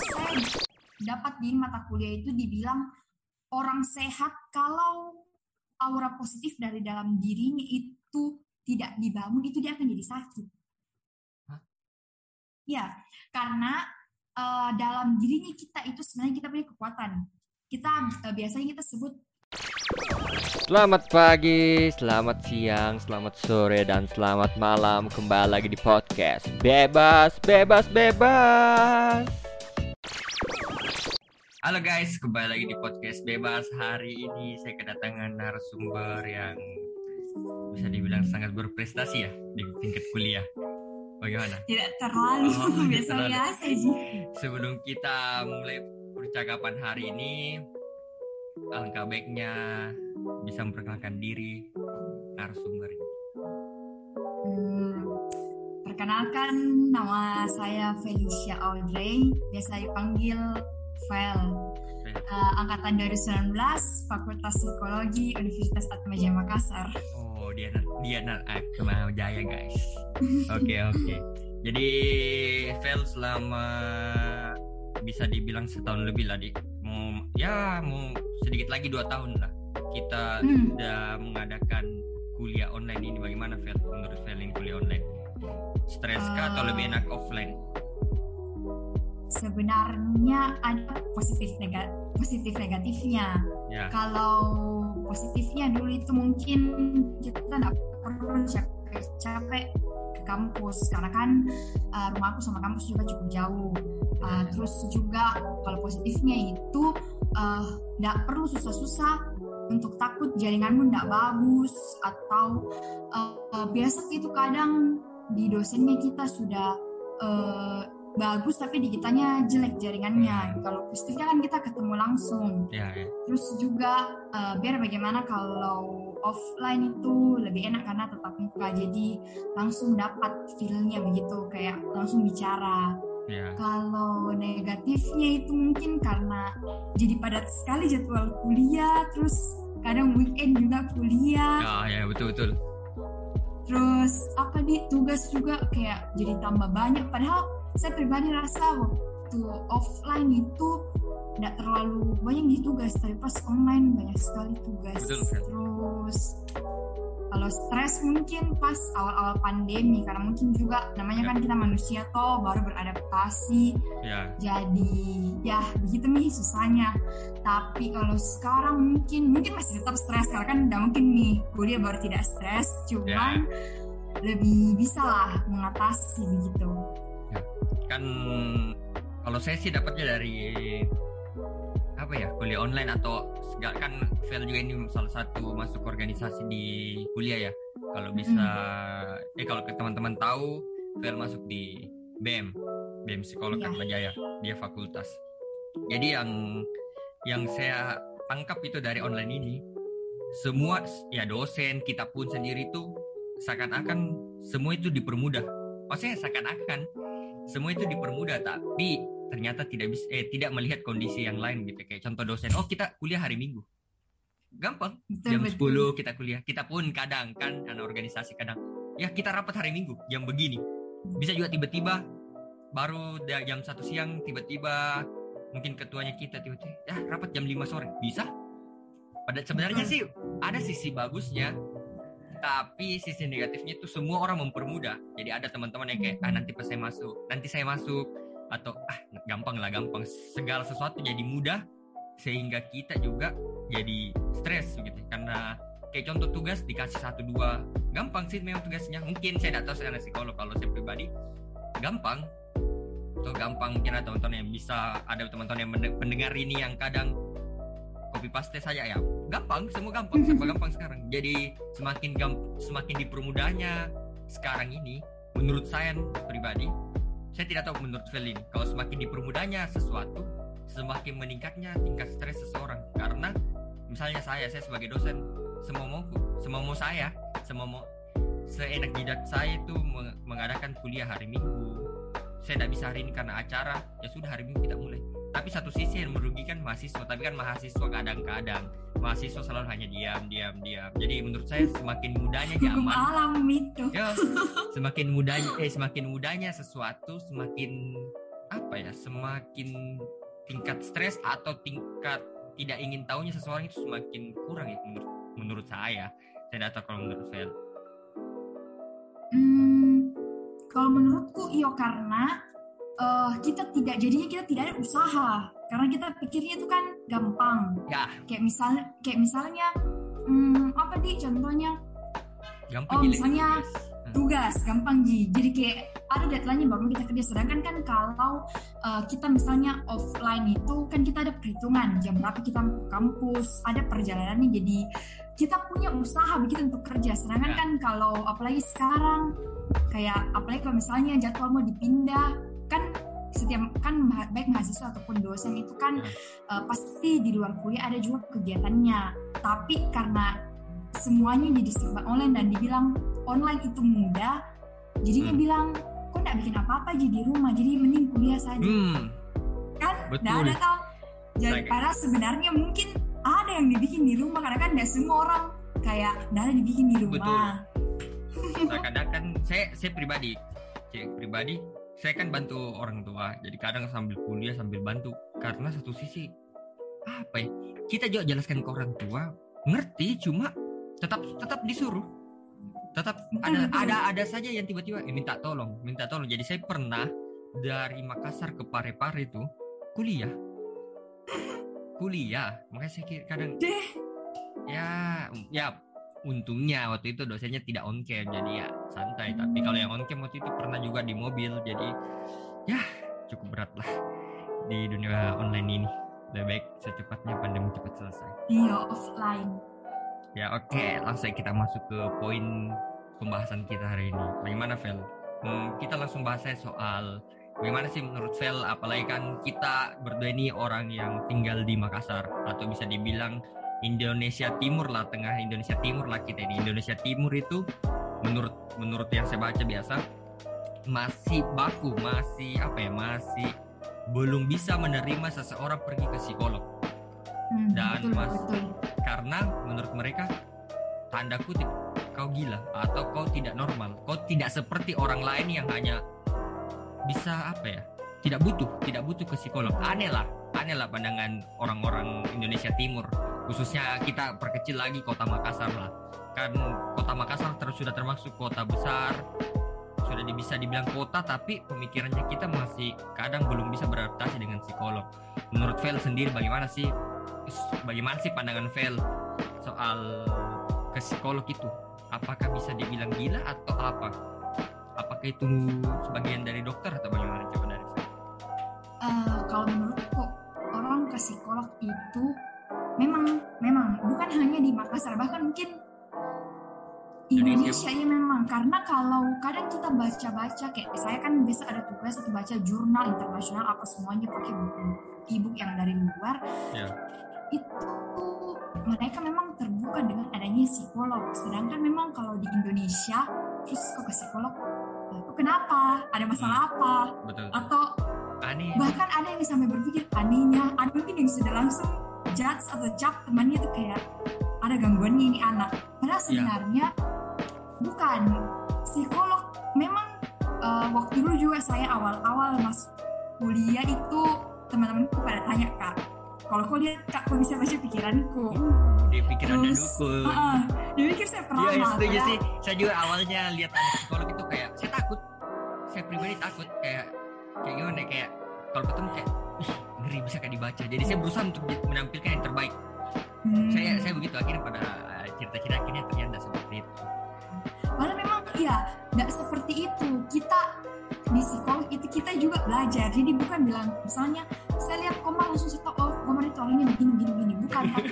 saya dapat di mata kuliah itu dibilang orang sehat kalau aura positif dari dalam dirinya itu tidak dibangun itu dia akan jadi sakit. Hah? Ya, karena uh, dalam dirinya kita itu sebenarnya kita punya kekuatan. Kita uh, biasanya kita sebut Selamat pagi, selamat siang, selamat sore, dan selamat malam Kembali lagi di podcast Bebas, Bebas, Bebas Halo guys, kembali lagi di podcast Bebas. Hari ini saya kedatangan narasumber yang bisa dibilang sangat berprestasi ya Di tingkat kuliah. Bagaimana? Tidak terlalu, oh, biasa-biasa sih Sebelum kita mulai percakapan hari ini alangkah baiknya bisa memperkenalkan diri narasumber hmm, perkenalkan nama saya Felicia Audrey. Biasa dipanggil Fel uh, angkatan 2019 Fakultas Psikologi Universitas Atmajaya Makassar. Oh dia dia anak Atma Jaya guys. Oke oke. Okay, okay. jadi Fel selama bisa dibilang setahun lebih lah di mau ya mau sedikit lagi dua tahun lah. Kita hmm. sudah mengadakan kuliah online ini. Bagaimana Fel? Menurut Fel ini kuliah online? Stres kah uh, atau lebih enak offline sebenarnya ada positif negatif positif negatifnya. Ya. kalau positifnya dulu itu mungkin kita tidak perlu capek-capek ke kampus. Karena kan uh, rumah aku sama kampus juga cukup jauh. Uh, terus juga kalau positifnya itu tidak uh, perlu susah-susah untuk takut jaringanmu tidak bagus atau uh, biasa itu kadang di dosennya kita sudah uh, bagus tapi di kitanya jelek jaringannya. Hmm. Kalau positifnya kan kita ketemu langsung. Ya, ya. Terus juga uh, biar bagaimana kalau offline itu lebih enak karena tetap muka jadi langsung dapat feelnya begitu kayak langsung bicara. Yeah. Kalau negatifnya itu mungkin karena jadi padat sekali jadwal kuliah, terus kadang weekend juga kuliah. Ya, ya betul betul. Terus apa di tugas juga kayak jadi tambah banyak. Padahal saya pribadi rasa waktu offline itu tidak terlalu banyak di tugas, tapi pas online banyak sekali tugas. Betul, Terus kalau stres mungkin pas awal-awal pandemi karena mungkin juga namanya kan kita manusia toh baru beradaptasi ya. jadi ya begitu nih susahnya tapi kalau sekarang mungkin mungkin masih tetap stres karena kan udah mungkin nih kuliah baru tidak stres cuman ya. lebih bisa lah mengatasi begitu ya. Kan kalau saya sih dapatnya dari apa ya kuliah online atau segala kan Vel juga ini salah satu masuk organisasi di kuliah ya. Kalau bisa hmm. eh kalau ke teman-teman tahu Vel masuk di BEM BEM psikolog ya. Jaya dia fakultas. Jadi yang yang saya tangkap itu dari online ini semua ya dosen kita pun sendiri itu seakan-akan semua itu dipermudah. Maksudnya seakan-akan semua itu dipermudah tapi ternyata tidak bisa eh tidak melihat kondisi yang lain gitu. Kayak contoh dosen oh kita kuliah hari Minggu. Gampang. Jam betul. 10 kita kuliah. Kita pun kadang kan anak organisasi kadang. Ya kita rapat hari Minggu jam begini. Bisa juga tiba-tiba baru jam satu siang tiba-tiba mungkin ketuanya kita tiba-tiba ya rapat jam 5 sore. Bisa? Pada sebenarnya sih ada sisi bagusnya tapi sisi negatifnya itu semua orang mempermudah. Jadi ada teman-teman yang kayak ah nanti pas saya masuk nanti saya masuk. Atau ah gampang lah gampang. Segala sesuatu jadi mudah sehingga kita juga jadi stres gitu. Karena kayak contoh tugas dikasih satu dua gampang sih memang tugasnya. Mungkin saya tidak tahu saya psikolog kalau saya pribadi gampang. Atau gampang mungkin ada teman-teman yang bisa ada teman-teman yang mendengar ini yang kadang copy paste saja ya. Gampang semua gampang semua gampang sekarang. Jadi semakin gamp semakin dipermudahnya sekarang ini menurut saya pribadi saya tidak tahu menurut Felin kalau semakin dipermudahnya sesuatu semakin meningkatnya tingkat stres seseorang. Karena misalnya saya saya sebagai dosen semua mau semua mau saya semua mau seenak jidat saya itu mengadakan kuliah hari minggu. Saya tidak bisa hari ini karena acara ya sudah hari minggu kita mulai tapi satu sisi yang merugikan mahasiswa tapi kan mahasiswa kadang-kadang mahasiswa selalu hanya diam diam diam. Jadi menurut saya semakin mudahnya zaman malam itu. Ya semakin mudahnya eh semakin mudahnya sesuatu semakin apa ya semakin tingkat stres atau tingkat tidak ingin tahunya seseorang itu semakin kurang ya menurut menurut saya. Saya tahu kalau menurut Vel hmm, kalau menurutku iyo karena uh, kita tidak jadinya kita tidak ada usaha. Karena kita pikirnya itu kan gampang. Ya. Kayak misalnya kayak misalnya hmm, apa sih contohnya? Gampang oh misalnya tugas gampang ji. Jadi kayak ada deadline-nya baru kita kerja. Sedangkan kan kalau uh, kita misalnya offline itu kan kita ada perhitungan jam berapa kita ke kampus ada perjalanannya. Jadi kita punya usaha begitu untuk kerja. Sedangkan ya. kan kalau apalagi sekarang kayak apalagi kalau misalnya jadwal mau dipindah kan setiap kan baik mahasiswa ataupun dosen itu kan uh, pasti di luar kuliah ada juga kegiatannya. Tapi karena semuanya jadi serba online dan dibilang online itu mudah jadinya hmm. bilang kok nggak bikin apa-apa jadi di rumah? Jadi mending kuliah saja. Hmm. kan? Nggak ada tau. Jadi para sebenarnya mungkin ada yang dibikin di rumah karena kan nggak semua orang kayak nggak ada dibikin di rumah. Kadang kan saya saya pribadi saya pribadi saya kan bantu orang tua jadi kadang sambil kuliah sambil bantu. Karena satu sisi apa ya kita juga jelaskan ke orang tua ngerti cuma tetap tetap disuruh. Tetap ada ada ada saja yang tiba-tiba eh, minta tolong minta tolong. Jadi saya pernah dari Makassar ke Parepare itu kuliah. Kuliah makanya saya kira kadang ya ya untungnya waktu itu dosennya tidak on cam jadi ya santai tapi kalau yang on cam waktu itu pernah juga di mobil jadi ya cukup berat lah di dunia online ini lebih baik secepatnya pandemi cepat selesai iya offline Ya oke, okay. langsung kita masuk ke poin pembahasan kita hari ini. Bagaimana Vel? Hmm, kita langsung bahas soal bagaimana sih menurut Vel, apalagi kan kita berdua ini orang yang tinggal di Makassar atau bisa dibilang Indonesia Timur lah, tengah Indonesia Timur lah kita ini. Indonesia Timur itu menurut menurut yang saya baca biasa masih baku, masih apa ya, masih belum bisa menerima seseorang pergi ke psikolog hmm, dan betul, mas betul. karena menurut mereka tanda kutip kau gila atau kau tidak normal kau tidak seperti orang lain yang hanya bisa apa ya tidak butuh tidak butuh ke psikolog aneh lah aneh lah pandangan orang-orang Indonesia Timur khususnya kita perkecil lagi kota Makassar lah kan kota Makassar terus sudah termasuk kota besar sudah bisa dibilang kota tapi pemikirannya kita masih kadang belum bisa beradaptasi dengan psikolog menurut Vel sendiri bagaimana sih bagaimana sih pandangan Vel soal ke psikolog itu? Apakah bisa dibilang gila atau apa? Apakah itu sebagian dari dokter atau bagaimana coba dari saya? Uh, kalau menurutku orang ke psikolog itu memang memang bukan hanya di Makassar bahkan mungkin Indonesia ya memang karena kalau kadang kita baca-baca kayak saya kan biasa ada tugas atau baca jurnal internasional apa semuanya pakai buku e-book yang dari luar yeah itu mereka memang terbuka dengan adanya psikolog. Sedangkan memang kalau di Indonesia, terus kok ke psikolog, kok kenapa? Ada masalah hmm. apa? Betul. Atau Aneh. bahkan ada yang sampai berpikir anehnya, ada mungkin yang sudah langsung judge atau cap temannya itu kayak ada gangguannya ini anak. Padahal ya. sebenarnya ya. bukan psikolog. Memang uh, waktu dulu juga saya awal-awal mas kuliah itu teman-temanku pada tanya kak kalau kau lihat kak kau bisa baca pikiranku dia pikir Terus, ada dukun uh, dia pikir saya pernah ya, setuju sih saya juga awalnya lihat anak psikolog itu kayak saya takut saya pribadi takut kayak kayak gimana ya, kayak kalau ketemu kayak ngeri bisa kayak dibaca. Jadi saya berusaha untuk menampilkan yang terbaik. Hmm. saya saya begitu akhirnya pada cerita-cerita akhirnya ternyata seperti itu. Padahal memang iya nggak seperti itu. Kita di psikolog itu kita juga belajar. Jadi bukan bilang misalnya saya lihat koma langsung saya oh koma itu orangnya begini begini begini. Bukan tapi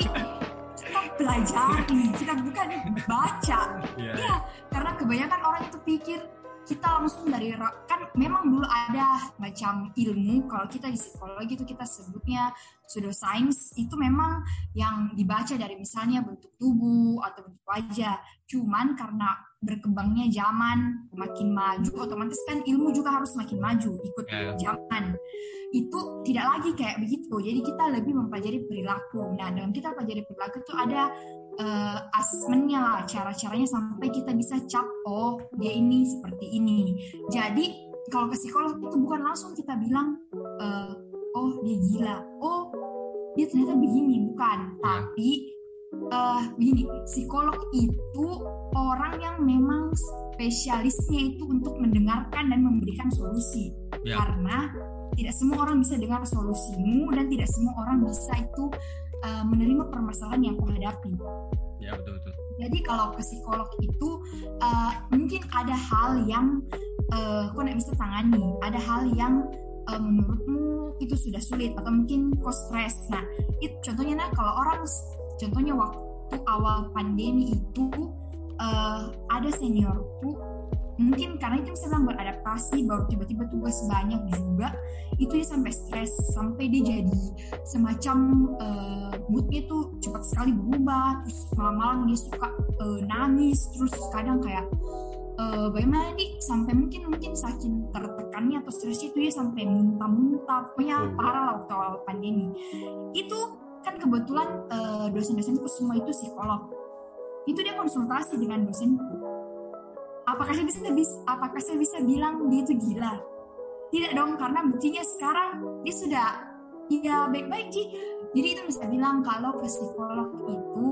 kita belajar kita bukan baca. Yeah. ya karena kebanyakan orang itu pikir kita langsung dari kan memang dulu ada macam ilmu kalau kita di psikologi itu kita sebutnya pseudoscience itu memang yang dibaca dari misalnya bentuk tubuh atau bentuk wajah. Cuman karena berkembangnya zaman makin maju otomatis kan ilmu juga harus makin maju ikut yeah. zaman. Itu tidak lagi kayak begitu. Jadi kita lebih mempelajari perilaku. Nah dalam kita pelajari perilaku itu ada uh, asmennya lah cara-caranya sampai kita bisa cap oh dia ini seperti ini. Jadi kalau ke psikolog itu bukan langsung kita bilang uh, oh dia gila. Oh dia ternyata begini. Bukan. Ya. tapi uh, begini psikolog itu orang yang memang spesialisnya itu untuk mendengarkan dan memberikan solusi. Ya. karena tidak semua orang bisa dengar solusimu dan tidak semua orang bisa itu uh, menerima permasalahan yang kau hadapi. Ya betul betul. Jadi kalau ke psikolog itu uh, mungkin ada hal yang uh, kau tidak bisa tangani. Ada hal yang uh, menurutmu itu sudah sulit atau mungkin kau stres nah itu contohnya nah kalau orang contohnya waktu awal pandemi itu uh, ada seniorku mungkin karena itu sedang beradaptasi baru tiba-tiba tugas banyak juga itu dia sampai stres sampai dia jadi semacam uh, moodnya tuh cepat sekali berubah terus malam-malam dia suka uh, nangis terus kadang kayak uh, bagaimana nih sampai mungkin mungkin saking tertekannya atau stres itu ya sampai muntah-muntah pokoknya parah lah waktu awal pandemi. Itu kan kebetulan uh, dosen-dosenku semua itu psikolog. Itu dia konsultasi dengan dosenku apakah saya bisa apakah saya bisa bilang dia itu gila? Tidak dong karena buktinya sekarang dia sudah ya baik-baik sih. Jadi itu bisa bilang kalau ke psikolog itu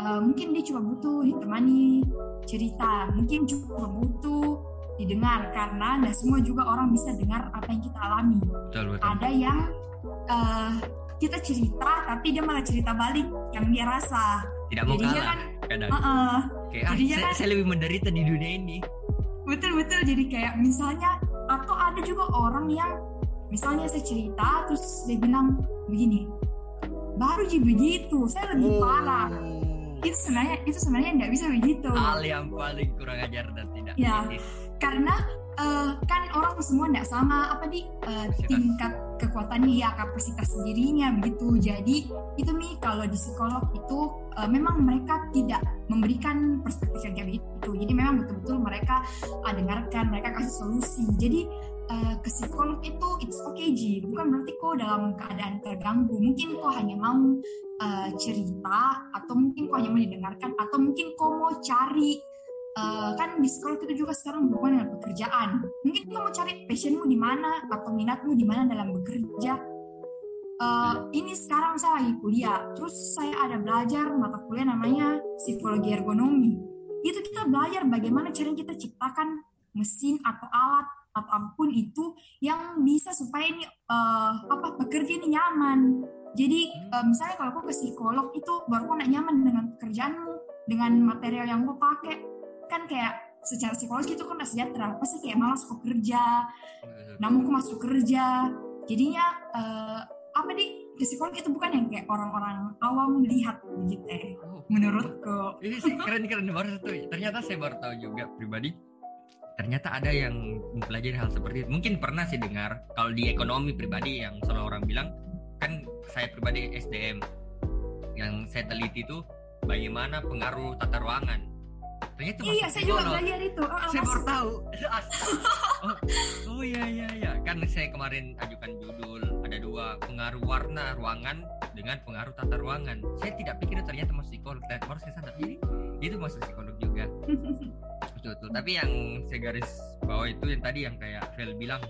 uh, mungkin dia cuma butuh ditemani cerita. Mungkin cuma butuh didengar karena tidak semua juga orang bisa dengar apa yang kita alami. Betul, betul. ada yang uh, kita cerita tapi dia malah cerita balik yang dia rasa tidak mau jadinya kalah kan, kadang. Uh -uh, kayak ah, saya, kan, saya lebih menderita di dunia ini. Betul betul. Jadi kayak misalnya atau ada juga orang yang misalnya saya cerita terus dia bilang begini baru jadi begitu saya lebih oh. parah. Itu sebenarnya itu sebenarnya nggak bisa begitu. Hal yang paling kurang ajar dan tidak ya karena uh, kan orang semua tidak sama apa di uh, tingkat kekuatannya ya kapasitas dirinya begitu. Jadi itu nih kalau di psikolog itu uh, memang mereka tidak memberikan perspektif yang kayak begitu. Jadi memang betul-betul mereka uh, dengarkan mereka kasih solusi. Jadi uh, ke psikolog itu it's okay Ji. Bukan berarti kok dalam keadaan terganggu. Mungkin kok hanya mau uh, cerita atau mungkin kok hanya mau didengarkan atau mungkin kok mau cari uh, kan di sekolah itu juga sekarang berhubungan dengan pekerjaan. Mungkin kamu cari passionmu di mana atau minatmu di mana dalam bekerja. Uh, ini sekarang saya lagi kuliah, terus saya ada belajar mata kuliah namanya psikologi ergonomi. Itu kita belajar bagaimana cara kita ciptakan mesin atau alat atau apa pun itu yang bisa supaya ini uh, apa bekerja ini nyaman. Jadi uh, misalnya kalau aku ke psikolog itu baru aku nyaman dengan pekerjaanmu, dengan material yang kau pakai, kan kayak secara psikologis itu kan gak sejahtera. Pasti kayak malas kok kerja. Namun kok masuk kerja. Jadinya uh, apa nih? Psikolog itu bukan yang kayak orang-orang awam lihat gitu ya. Oh, menurutku. Ini sih keren keren baru satu ternyata saya baru tahu juga pribadi. Ternyata ada yang mempelajari hal seperti itu. Mungkin pernah sih dengar kalau di ekonomi pribadi yang selalu orang bilang kan saya pribadi SDM yang saya teliti itu bagaimana pengaruh tata ruangan ternyata iya saya juga belajar itu. Oh, saya baru tahu. Oh, oh iya iya iya. Kan saya kemarin ajukan judul ada dua pengaruh warna ruangan dengan pengaruh tata ruangan. Saya tidak pikir ternyata masuk psikolog dan baru saya sadar jadi itu masuk psikolog juga. Betul betul. Tapi yang saya garis bawah itu yang tadi yang kayak Vel bilang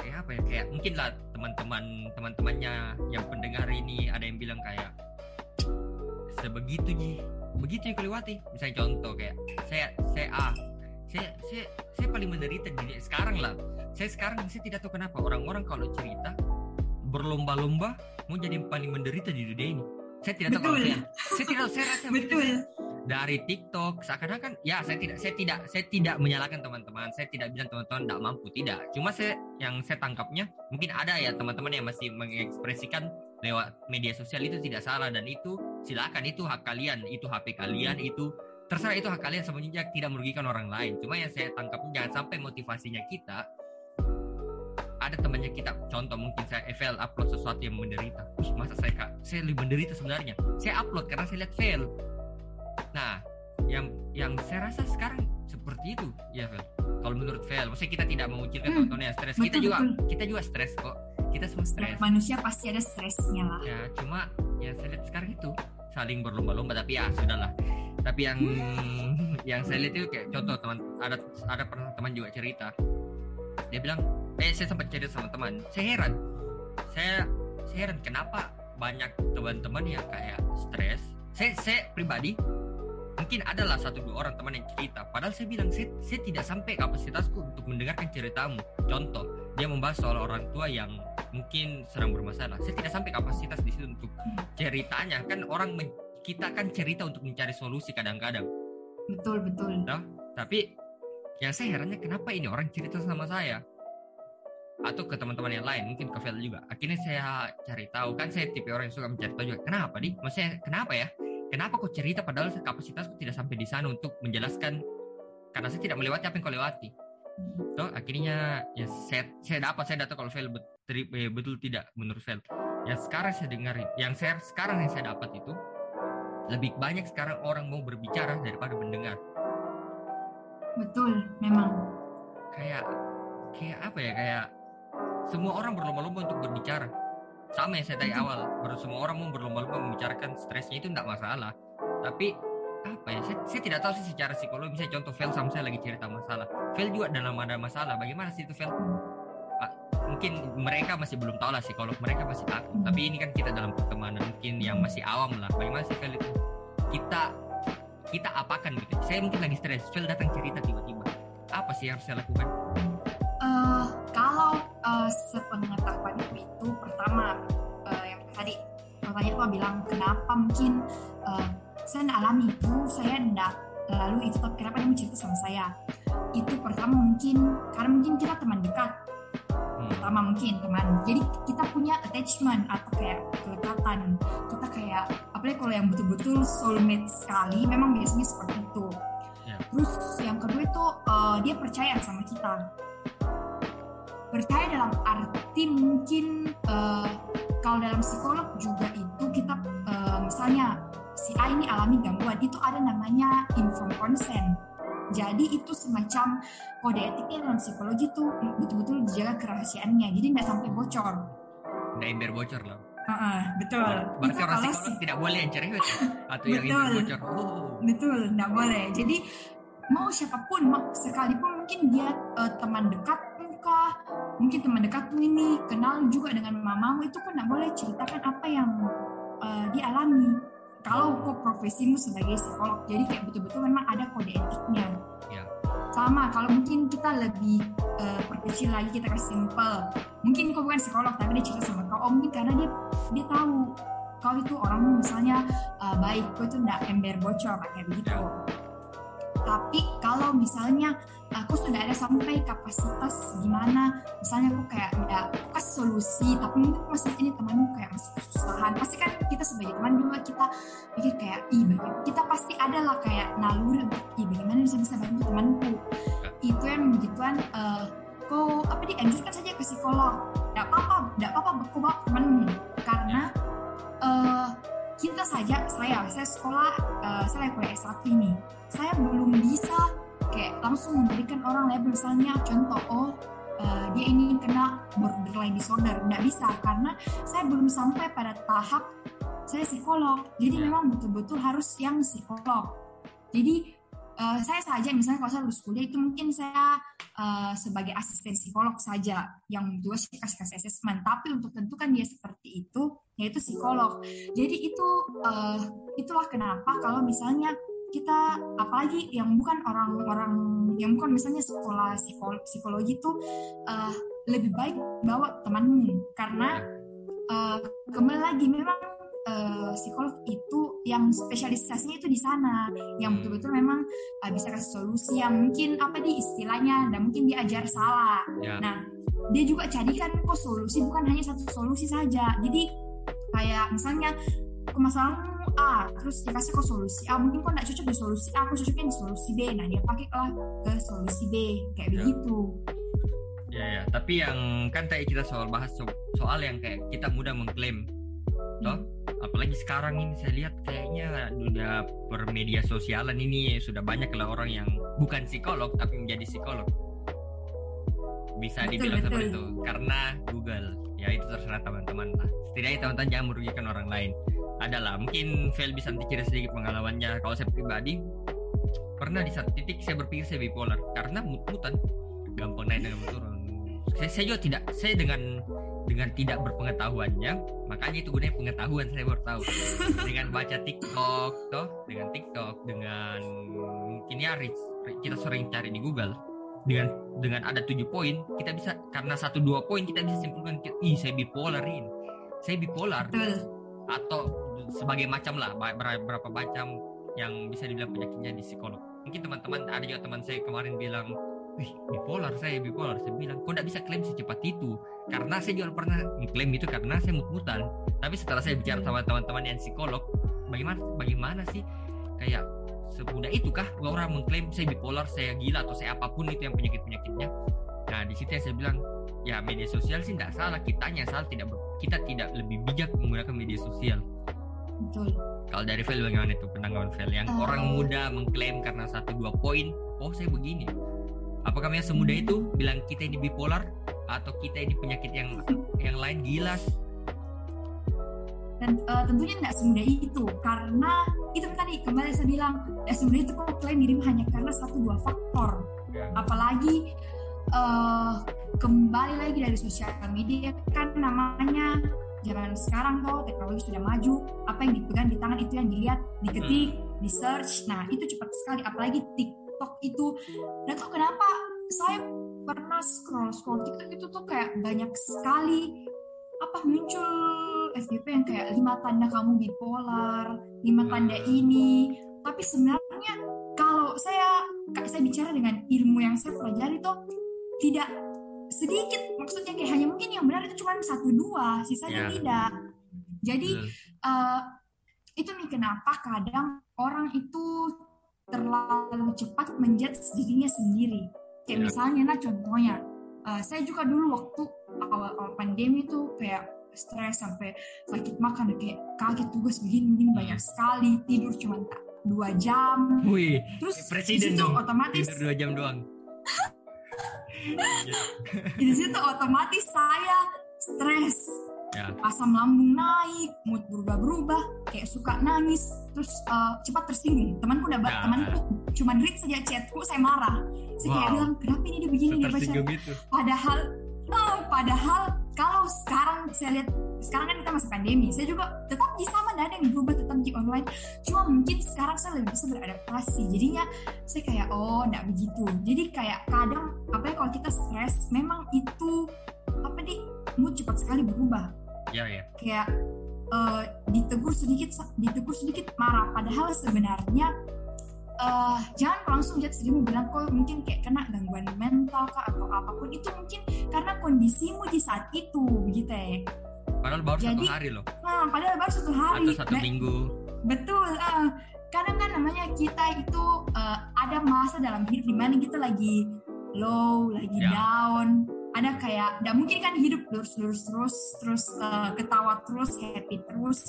kayak apa ya? Kayak mungkin lah teman-teman teman-temannya yang pendengar ini ada yang bilang kayak sebegitu ji begitu yang kelewati. Misalnya contoh kayak saya saya A. Saya saya saya paling menderita di sekarang lah. Saya sekarang saya tidak tahu kenapa orang-orang kalau cerita berlomba-lomba mau jadi yang paling menderita di dunia ini. Saya tidak tahu kalau saya saya tidak saya rasa betul dari TikTok seakan-akan ya saya tidak saya tidak saya tidak menyalahkan teman-teman. Saya tidak bilang teman-teman tidak mampu tidak. Cuma saya yang saya tangkapnya mungkin ada ya teman-teman yang masih mengekspresikan lewat media sosial itu tidak salah dan itu silakan itu hak kalian itu HP kalian itu terserah itu hak kalian sebenarnya tidak merugikan orang lain. Cuma yang saya tangkap jangan sampai motivasinya kita ada temannya kita contoh mungkin saya FL upload sesuatu yang menderita. Masa saya kak saya lebih menderita sebenarnya? Saya upload karena saya lihat fail. Nah yang yang saya rasa sekarang seperti itu. Ya kalau menurut Vel maksudnya kita tidak mengucilkan hmm, yang stres. Kita juga betul. kita juga stres kok kita semua stres. Manusia pasti ada stresnya lah. Ya cuma ya saya lihat sekarang itu saling berlomba-lomba tapi ya sudahlah. Tapi yang yang saya lihat itu kayak contoh teman ada ada pernah teman juga cerita. Dia bilang eh saya sempat cerita sama teman saya heran. Saya saya heran kenapa banyak teman-teman yang kayak stres. Saya saya pribadi mungkin adalah satu dua orang teman yang cerita. Padahal saya bilang saya, saya tidak sampai kapasitasku untuk mendengarkan ceritamu. Contoh dia membahas soal orang tua yang mungkin sedang bermasalah. Saya tidak sampai kapasitas di situ untuk ceritanya. Kan orang kita kan cerita untuk mencari solusi kadang-kadang. Betul betul. Nah, tapi yang saya herannya kenapa ini orang cerita sama saya? Atau ke teman-teman yang lain mungkin ke Vel juga. Akhirnya saya cari tahu. Kan saya tipe orang yang suka mencari tahu juga. Kenapa di maksudnya kenapa ya? Kenapa kok cerita padahal kapasitasku tidak sampai di sana untuk menjelaskan? Karena saya tidak melewati apa yang kau lewati. So akhirnya ya saya saya dapat saya data kalau Vel betul, eh, betul tidak menurut Vel? Yang sekarang saya dengar yang saya sekarang yang saya dapat itu lebih banyak sekarang orang mau berbicara daripada mendengar. Betul memang. Kayak kayak apa ya kayak semua orang berlomba-lomba untuk berbicara. Sama yang saya tanya awal semua orang mau berlomba-lomba membicarakan stresnya itu tidak masalah. Tapi apa ya saya, saya tidak tahu sih secara psikologi. Misalnya contoh Vel sama saya lagi cerita masalah. Vel juga dalam ada masalah. Bagaimana sih itu ah, mungkin mereka masih belum tahu lah sih kalau mereka masih takut. Tapi ini kan kita dalam pertemanan mungkin yang masih awam lah. Bagaimana sih itu? Kita kita apakan gitu? Saya mungkin lagi stres. Vel datang cerita tiba-tiba. Apa sih yang harus saya lakukan? Uh, kalau uh, sepengetahuan itu pertama uh, yang tadi pertanyaan itu bilang kenapa mungkin uh, saya alami itu saya tidak lalu itu tapi kenapa dia mau cerita sama saya? Itu pertama mungkin karena mungkin kita teman dekat. hmm. Pertama mungkin teman. Jadi kita punya attachment atau kayak kelekatan. Kita kayak apalagi kalau yang betul-betul soulmate sekali memang biasanya seperti itu. Yeah. terus yang kedua itu uh, dia percaya sama kita. Percaya dalam arti mungkin uh, kalau dalam psikolog juga itu kita uh, misalnya si A ini alami gangguan itu ada namanya informed consent jadi itu semacam kode etiknya dalam psikologi itu betul-betul dijaga kerahasiaannya jadi nggak sampai bocor nggak ember bocor loh Uh, uh, betul. Berarti itu orang psikolog si... tidak boleh yang cerewet atau yang betul, bocor. Oh. Betul, nggak boleh. Jadi mau siapa pun, mau sekalipun mungkin dia uh, teman dekat kah mungkin teman dekatmu ini kenal juga dengan mamamu itu kan nggak boleh ceritakan apa yang uh, dialami kalau kok profesimu sebagai psikolog jadi kayak betul-betul memang ada kode etiknya ya. Sama kalau mungkin kita lebih uh, perkecil lagi kita kasih simpel mungkin kau bukan psikolog tapi dia cerita sama kau. Oh mungkin karena dia dia tahu kau itu orang misalnya uh, baik kau itu nggak ember bocor kayak begitu. Tapi kalau misalnya aku sudah ada sampai kapasitas gimana misalnya aku kayak ya aku solusi tapi mungkin masih ini temanmu kayak masih kesusahan. Pasti kan kita sebagai teman juga kita pikir kayak ih kita pasti ada lah kayak naluri untuk ih bagaimana bisa bisa bantu temanku? Itu yang begituan uh, kau apa dianjurkan saja ke psikolog. Tidak apa-apa tidak apa-apa kau bawa temanmu. Karena uh, kita saja saya saya sekolah uh, saya kuliah S1 ini. Saya belum bisa kayak langsung memberikan orang label. Misalnya contoh oh uh, dia ini kena borderline disorder. Nggak bisa karena saya belum sampai pada tahap saya psikolog. Jadi memang betul-betul harus yang psikolog. Jadi uh, saya saja misalnya kalau saya lulus kuliah itu mungkin saya uh, sebagai asisten psikolog saja yang juga sih kasih kasih assessment. Tapi untuk tentukan dia seperti itu yaitu psikolog. Jadi itu uh, itulah kenapa kalau misalnya kita apalagi yang bukan orang-orang yang bukan misalnya sekolah psikologi, psikologi itu uh, lebih baik bawa temanmu karena uh, kembali lagi memang uh, psikolog itu yang spesialisasinya itu di sana yang hmm. betul-betul memang uh, bisa kasih solusi yang mungkin apa di istilahnya dan mungkin diajar salah ya. nah dia juga jadikan kok solusi bukan hanya satu solusi saja jadi kayak misalnya masalahmu A terus dikasih kok solusi A. Mungkin kok nggak cocok di solusi A aku cocoknya di solusi B. Nah dia pakai lah ke solusi B. Kayak ya. begitu. Ya ya. Tapi yang kan tadi kita soal bahas so soal yang kayak kita mudah mengklaim toh. Hmm. apalagi sekarang ini saya lihat kayaknya udah per media sosialan ini sudah banyak lah orang yang bukan psikolog tapi menjadi psikolog. Bisa betul, dibilang betul. seperti itu karena Google ya itu terserah teman-teman lah. Setidaknya teman-teman jangan merugikan orang lain. Adalah mungkin Vel bisa nanti cerita sedikit pengalamannya. Kalau saya pribadi pernah di satu titik saya berpikir saya bipolar. Karena mut-mutan. Gampang naik dan turun. Saya, saya juga tidak saya dengan dengan tidak berpengetahuannya makanya itu gunanya pengetahuan saya baru tahu. Dengan baca TikTok toh dengan TikTok dengan mungkin ya kita sering cari di Google dengan dengan ada tujuh poin kita bisa karena satu dua poin kita bisa simpulkan ih saya bipolar ini saya bipolar. Atau sebagai macam lah berapa macam yang bisa dibilang penyakitnya di psikolog. Mungkin teman-teman ada juga teman saya kemarin bilang wih bipolar saya bipolar. Saya bilang kok tidak bisa klaim secepat itu? Karena saya juga pernah mengklaim itu karena saya mut-mutan. Tapi setelah saya bicara sama teman-teman yang psikolog bagaimana bagaimana sih? Kayak semudah itu kah orang mengklaim saya bipolar saya gila atau saya apa pun itu yang penyakit penyakitnya nah di situ yang saya bilang ya media sosial sih tidak salah. Kitanya salah tidak kita tidak lebih bijak menggunakan media sosial. Betul. Kalau dari Vel bagaimana itu? Penanggapan Vel? Yang uh, orang muda mengklaim karena satu dua poin oh saya begini. Apakah memang semudah itu? Bilang kita ini bipolar atau kita ini penyakit yang yang lain gila dan uh, tentunya tidak semudah itu. Karena itu tadi kembali saya bilang ya sebenarnya itu kok klaim dirimu hanya karena satu dua faktor. Ya. apalagi uh, kembali lagi dari sosial media kan namanya zaman sekarang tuh teknologi sudah maju apa yang dipegang di tangan itu yang dilihat diketik hmm. di search nah itu cepat sekali. Apalagi TikTok itu. Dan tuh kenapa? Saya pernah scroll scroll TikTok itu tuh kayak banyak sekali apa muncul FDP yang kayak lima tanda kamu bipolar lima tanda hmm. ini tapi sebenarnya kalau saya saya bicara dengan ilmu yang saya pelajari tuh tidak sedikit maksudnya kayak hanya mungkin yang benar itu cuma satu dua sisanya yeah. tidak jadi uh, itu nih kenapa kadang orang itu terlalu cepat menjudge dirinya sendiri kayak yeah. misalnya nah contohnya uh, saya juga dulu waktu awal-awal pandemi itu kayak stres sampai sakit makan kayak kaget tugas begini begini banyak sekali tidur cuma tak dua jam Wih, terus presiden dong otomatis tidur dua jam doang di situ otomatis saya stres ya. asam lambung naik mood berubah-berubah kayak suka nangis terus uh, cepat tersinggung temanku udah ya. temanku cuma read saja chatku saya marah saya wow. kayak bilang kenapa ini dia begini dia baca gitu. padahal oh, padahal kalau sekarang saya lihat sekarang kan kita masih pandemi saya juga tetap di sama ada yang berubah tetap di online. Cuma mungkin sekarang saya lebih bisa beradaptasi. Jadinya saya kayak oh enggak begitu. Jadi kayak kadang apa ya kalau kita stres memang itu apa nih mood cepat sekali berubah. Ya ya kayak uh, ditegur sedikit ditegur sedikit marah. Padahal sebenarnya uh, jangan langsung judge dirimu bilang kok mungkin kayak kena gangguan mental kah atau apa pun. Itu mungkin karena kondisimu di saat itu begitu ya. Padahal baru Jadi, satu hari loh. nah padahal baru satu hari. atau satu minggu. Betul uh, kadang kan namanya kita itu uh, ada masa dalam hidup di mana kita lagi low lagi ya. down. Ada kayak tidak mungkin kan hidup terus terus terus terus uh, ketawa terus happy terus.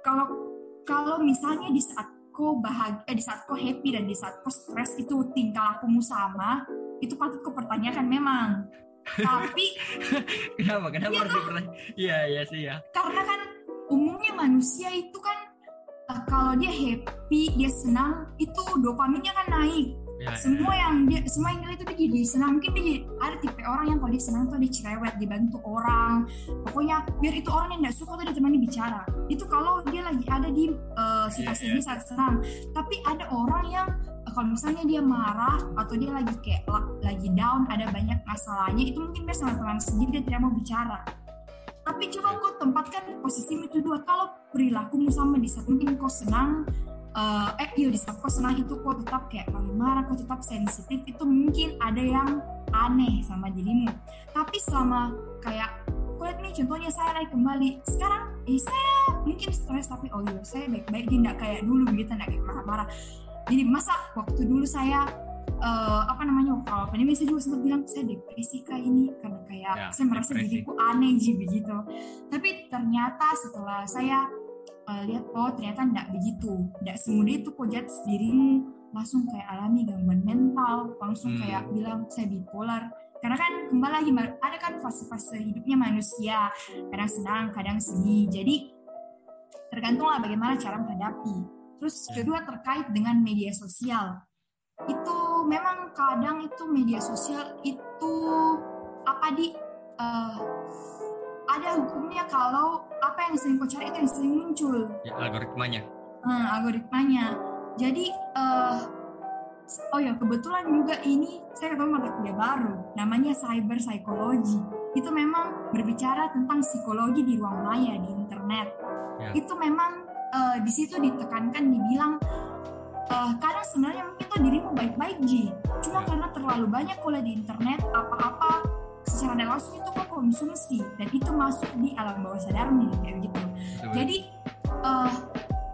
Kalau kalau misalnya di saat kau bahagia eh, di saat kau happy dan di saat kau stres itu tingkah lakumu sama itu patut kau pertanyakan memang. Tapi kenapa? Kenapa ya, harus dipertanya iya iya sih ya karena kan umumnya manusia itu kan uh, kalau dia happy dia senang itu dopaminnya kan naik ya, semua ya. yang dia semua yang dia itu dia jadi senang. Mungkin dia jadi, ada tipe orang yang kalau dia senang tuh dia cerewet dibantu orang. Pokoknya biar itu orang yang nggak suka tuh dia temani bicara. Itu kalau dia lagi ada di uh, situasi yeah, yeah. saat senang. Tapi ada orang yang uh, kalau misalnya dia marah atau dia lagi kayak lagi down ada banyak masalahnya itu mungkin dia sama teman sendiri dia tidak mau bicara. Tapi coba kau tempatkan posisi itu dua. Kalau perilakumu sama di saat mungkin kau senang uh, eh iya di kok senang itu kok tetap kayak paling marah kok tetap sensitif. Itu mungkin ada yang aneh sama dirimu. Tapi selama kayak kulit nih contohnya saya lagi kembali. Sekarang eh, saya mungkin stres tapi oh iya saya baik-baik. Tidak kayak dulu begitu tidak kayak marah-marah. Jadi masa waktu dulu saya uh, apa namanya waktu awal pandemi saya juga sempat bilang saya depresi kayak ini. Karena kayak ya, saya merasa depresi. diriku aneh sih begitu tapi ternyata setelah saya uh, lihat oh ternyata tidak begitu. Tidak semudah itu kok judge dirimu langsung kayak alami gangguan mental langsung hmm. kayak bilang saya bipolar. Karena kan kembali lagi ada kan fase-fase hidupnya manusia kadang senang kadang sedih. Jadi tergantung lah bagaimana cara menghadapi. Terus ya. kedua terkait dengan media sosial. Itu memang kadang itu media sosial itu apa apa di uh, ada hukumnya kalau apa yang sering kau cari itu yang sering muncul. Ya, algoritmanya. Hmm, algoritmanya. Jadi uh, oh ya kebetulan juga ini saya ketemu mata kuliah baru namanya cyber psychology itu memang berbicara tentang psikologi di ruang maya di internet ya. itu memang uh, di situ ditekankan dibilang uh, karena sebenarnya mungkin tuh dirimu baik-baik ji cuma ya. karena terlalu banyak kuliah di internet apa-apa secara langsung itu kok konsumsi. Dan itu masuk di alam bawah sadarmu kayak gitu. Jadi uh,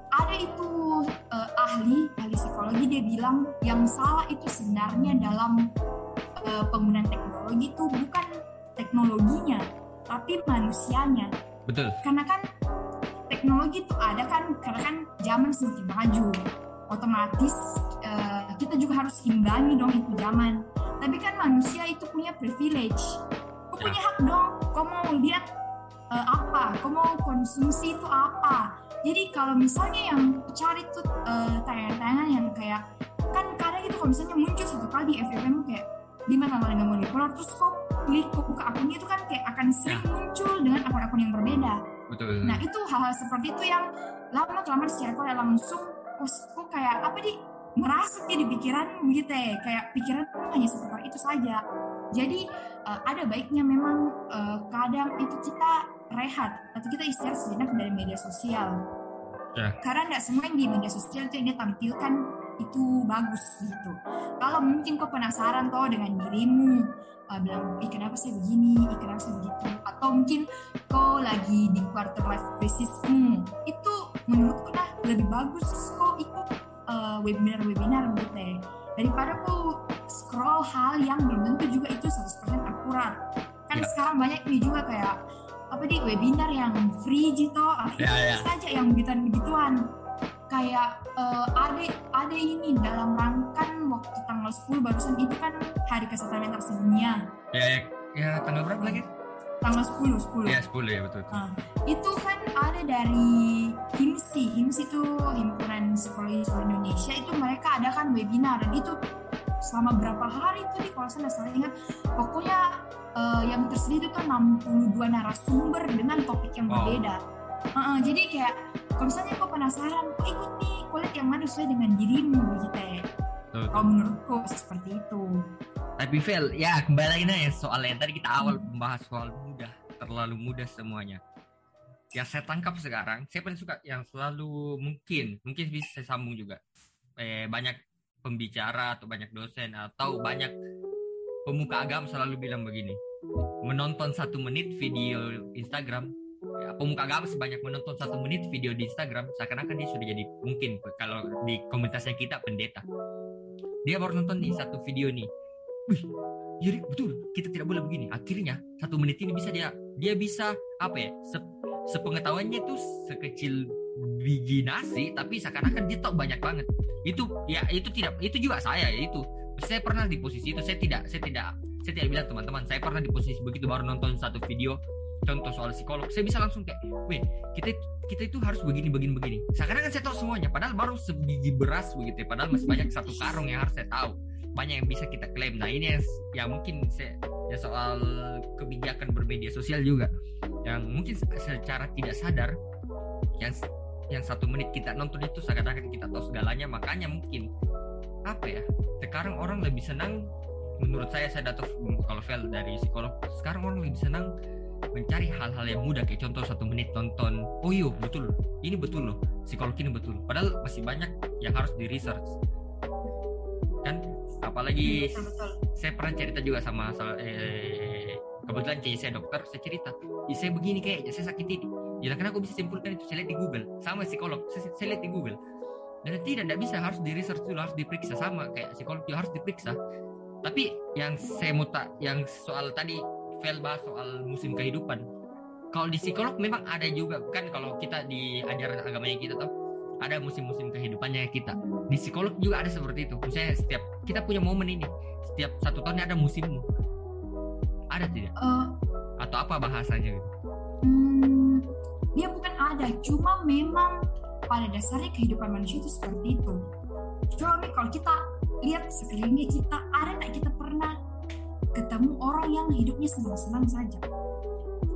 ada itu uh, ahli ahli psikologi dia bilang yang salah itu sebenarnya dalam uh, penggunaan teknologi itu bukan teknologinya tapi manusianya. Betul. Karena kan teknologi itu ada kan karena kan zaman semakin maju otomatis uh, kita juga harus imbangi dong itu zaman tapi kan manusia itu punya privilege kau punya hak dong kau mau lihat uh, apa kau mau konsumsi itu apa jadi kalau misalnya yang cari tuh uh, tayangan-tayangan yang kayak kan kadang itu kalau misalnya muncul satu kali di FFM kayak di mana mana nggak mau terus kok klik kok buka akunnya itu kan kayak akan sering ya. muncul dengan akun-akun yang berbeda. Betul. Nah itu hal-hal seperti itu yang lama kelamaan secara kok langsung kok kayak apa di merasuk ya di pikiran gitu ya kayak pikiran hanya seperti itu saja. Jadi uh, ada baiknya memang uh, kadang itu kita rehat atau kita istirahat sejenak dari media sosial. Yeah. Karena nggak semua yang di media sosial itu yang dia tampilkan itu bagus gitu. Kalau mungkin kau penasaran toh dengan dirimu, uh, bilang, ih kenapa saya begini, ih kenapa saya begitu, atau mungkin kau lagi di quarter life crisismu, itu menurutku nah lebih bagus uh, webinar-webinar gitu ya. Daripada kau scroll hal yang belum tentu juga itu 100% akurat. Kan yeah. sekarang banyak nih juga kayak apa di webinar yang free gitu akhirnya yeah, yeah. saja yang begituan begituan kayak uh, ada ada ini dalam rangkan waktu tanggal 10 barusan itu kan hari kesehatan mental sedunia ya ya, ya tanggal berapa lagi tanggal 10 10 ya 10 ya betul, Nah, itu kan ada dari HIMSI. HIMSI itu himpunan psikologi Indonesia. Itu mereka adakan webinar. Dan itu selama berapa hari itu di kalau saya salah ingat. Pokoknya uh, yang tersedia itu tuh 62 narasumber dengan topik yang wow. berbeda. Uh, uh, jadi kayak kalau misalnya kau penasaran kok ikut nih kau lihat yang mana sesuai dengan dirimu gitu ya. Kalau menurutku seperti itu tapi Vel ya kembali lagi nih soal yang tadi kita awal membahas soal mudah terlalu mudah semuanya. Yang saya tangkap sekarang saya paling suka yang selalu mungkin mungkin bisa saya sambung juga. Eh, banyak pembicara atau banyak dosen atau banyak pemuka agama selalu bilang begini menonton satu menit video Instagram. Ya, pemuka agama sebanyak menonton satu menit video di Instagram seakan-akan dia sudah jadi mungkin kalau di komunitasnya kita pendeta. Dia baru nonton nih satu video nih wih jadi betul. Kita tidak boleh begini. Akhirnya satu menit ini bisa dia dia bisa apa ya se, sepengetahuannya itu sekecil biji nasi tapi seakan-akan dia tahu banyak banget. Itu ya itu tidak itu juga saya ya itu. Saya pernah di posisi itu saya tidak saya tidak saya tidak bilang teman-teman saya pernah di posisi begitu baru nonton satu video contoh soal psikolog. Saya bisa langsung kayak weh kita kita itu harus begini begini begini. Sekarang kan saya tahu semuanya padahal baru sebiji beras begitu ya padahal masih banyak satu karung yang harus saya tahu banyak yang bisa kita klaim. Nah ini yang, yang mungkin saya ya soal kebijakan bermedia sosial juga. Yang mungkin secara tidak sadar yang yang satu menit kita nonton itu seakan-akan kita tahu segalanya. Makanya mungkin apa ya sekarang orang lebih senang menurut saya saya datuk kalau file dari psikolog sekarang orang lebih senang mencari hal-hal yang mudah. Kayak contoh satu menit nonton oh iya betul ini betul loh psikolog ini betul. Padahal masih banyak yang harus di research. Kan apalagi betul, betul. saya pernah cerita juga sama eh, kebetulan kayak saya dokter saya cerita saya begini kayaknya saya sakit ini Ya karena aku bisa simpulkan itu saya lihat di Google. Sama psikolog, saya, saya lihat di Google. Dan tidak, tidak bisa harus di research dulu, harus diperiksa sama kayak psikolog juga harus diperiksa. Tapi yang saya muta, yang soal tadi fail bahas soal musim kehidupan. Kalau di psikolog memang ada juga kan kalau kita di ajaran agamanya kita tahu ada musim-musim kehidupannya kita. Di psikolog juga ada seperti itu. Misalnya setiap kita punya momen ini, setiap satu tahunnya ada musimmu. Ada tidak? Uh, Atau apa bahasanya gitu? Hmm, dia bukan ada cuma memang pada dasarnya kehidupan manusia itu seperti itu coba nih kalau kita lihat sekelilingnya kita ada nggak kita pernah ketemu orang yang hidupnya senang-senang saja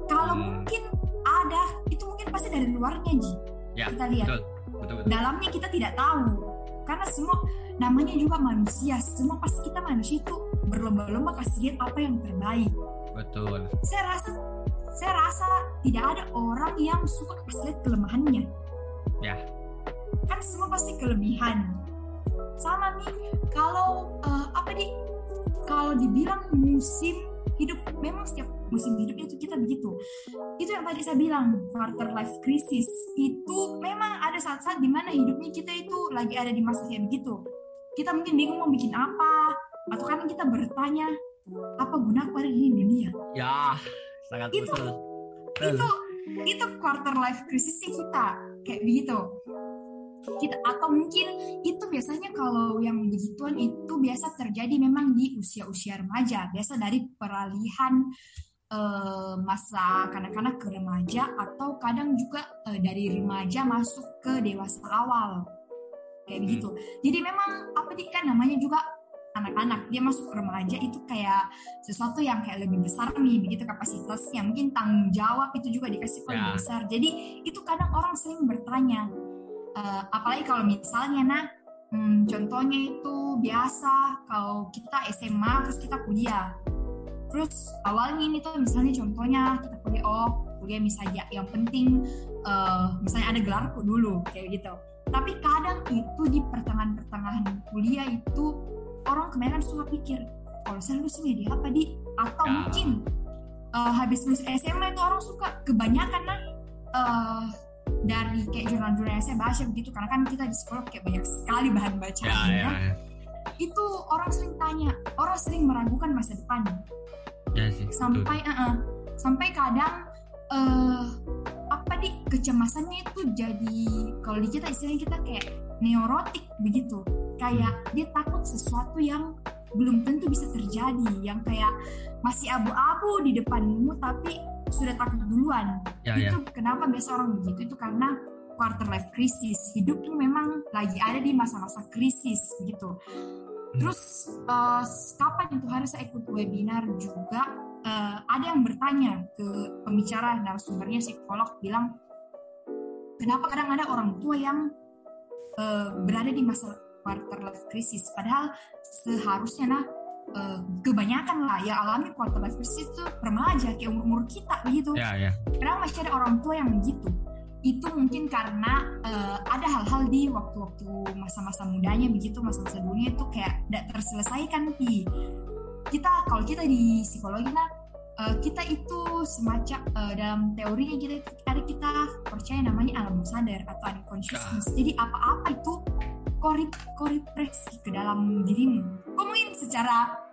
kalau hmm. mungkin ada itu mungkin pasti dari luarnya ji ya, kita lihat betul, betul, betul. dalamnya kita tidak tahu. Karena semua namanya juga manusia. Semua pasti kita manusia itu berlomba-lomba kasih lihat apa yang terbaik. Betul. Saya rasa saya rasa tidak ada orang yang suka kasih lihat kelemahannya. Ya. Kan semua pasti kelebihan. Sama nih kalau uh, apa nih? Kalau dibilang musim hidup memang setiap musim hidup itu kita begitu. Itu yang tadi saya bilang quarter life crisis itu memang ada saat-saat di mana hidupnya kita itu lagi ada di masa kayak begitu. Kita mungkin bingung mau bikin apa atau kan kita bertanya apa guna aku ada di dunia? Ya sangat itu betul. itu itu quarter life crisis kita kayak begitu kita atau mungkin itu biasanya kalau yang begituan itu biasa terjadi memang di usia-usia remaja. Biasa dari peralihan uh, masa kanak-kanak ke remaja atau kadang juga uh, dari remaja masuk ke dewasa awal. Kayak hmm. begitu. Jadi memang apa sih kan namanya juga anak-anak. Dia masuk remaja itu kayak sesuatu yang kayak lebih besar nih begitu kapasitasnya. Mungkin tanggung jawab itu juga dikasih ya. lebih besar. Jadi itu kadang orang sering bertanya uh, apalagi kalau misalnya nah hmm, contohnya itu biasa kalau kita SMA terus kita kuliah. Terus awalnya ini tuh misalnya contohnya kita kuliah oh kuliah misalnya yang penting uh, misalnya ada gelarku dulu kayak gitu. Tapi kadang itu di pertengahan-pertengahan kuliah itu orang kebanyakan suka pikir kalau saya lulus media apa di atau ya. mungkin uh, habis lulus SMA itu orang suka kebanyakan nah uh, dari kayak jurnal-jurnal yang saya baca begitu karena kan kita di sekolah kayak banyak sekali bahan bacaan ya, ya, ya. itu orang sering tanya orang sering meragukan masa depan ya sih, sampai uh -uh, sampai kadang uh, apa di kecemasannya itu jadi kalau di kita istilahnya kita kayak neurotik begitu kayak hmm. dia takut sesuatu yang belum tentu bisa terjadi yang kayak masih abu-abu di depanmu tapi sudah takut duluan. Ya, itu ya. kenapa biasa orang begitu? Itu karena quarter life crisis. Hidup tuh memang lagi ada di masa-masa krisis gitu. Terus uh, kapan itu harus saya ikut webinar juga? Uh, ada yang bertanya ke pembicara narasumbernya psikolog bilang kenapa kadang ada orang tua yang uh, berada di masa quarter life crisis? Padahal seharusnya nah uh, kebanyakan lah ya alami quarter life crisis itu remaja kayak umur umur kita begitu. Ya, ya. Karena masih ada orang tua yang begitu. Itu mungkin karena uh, ada hal-hal di waktu-waktu masa-masa mudanya begitu masa-masa dunia itu kayak tidak terselesaikan di kita kalau kita di psikologi lah uh, kita itu semacam uh, dalam teorinya kita ada kita percaya namanya alam sadar atau unconsciousness. Jadi apa-apa itu korip korepresi ke dalam dirimu. Ngomongin secara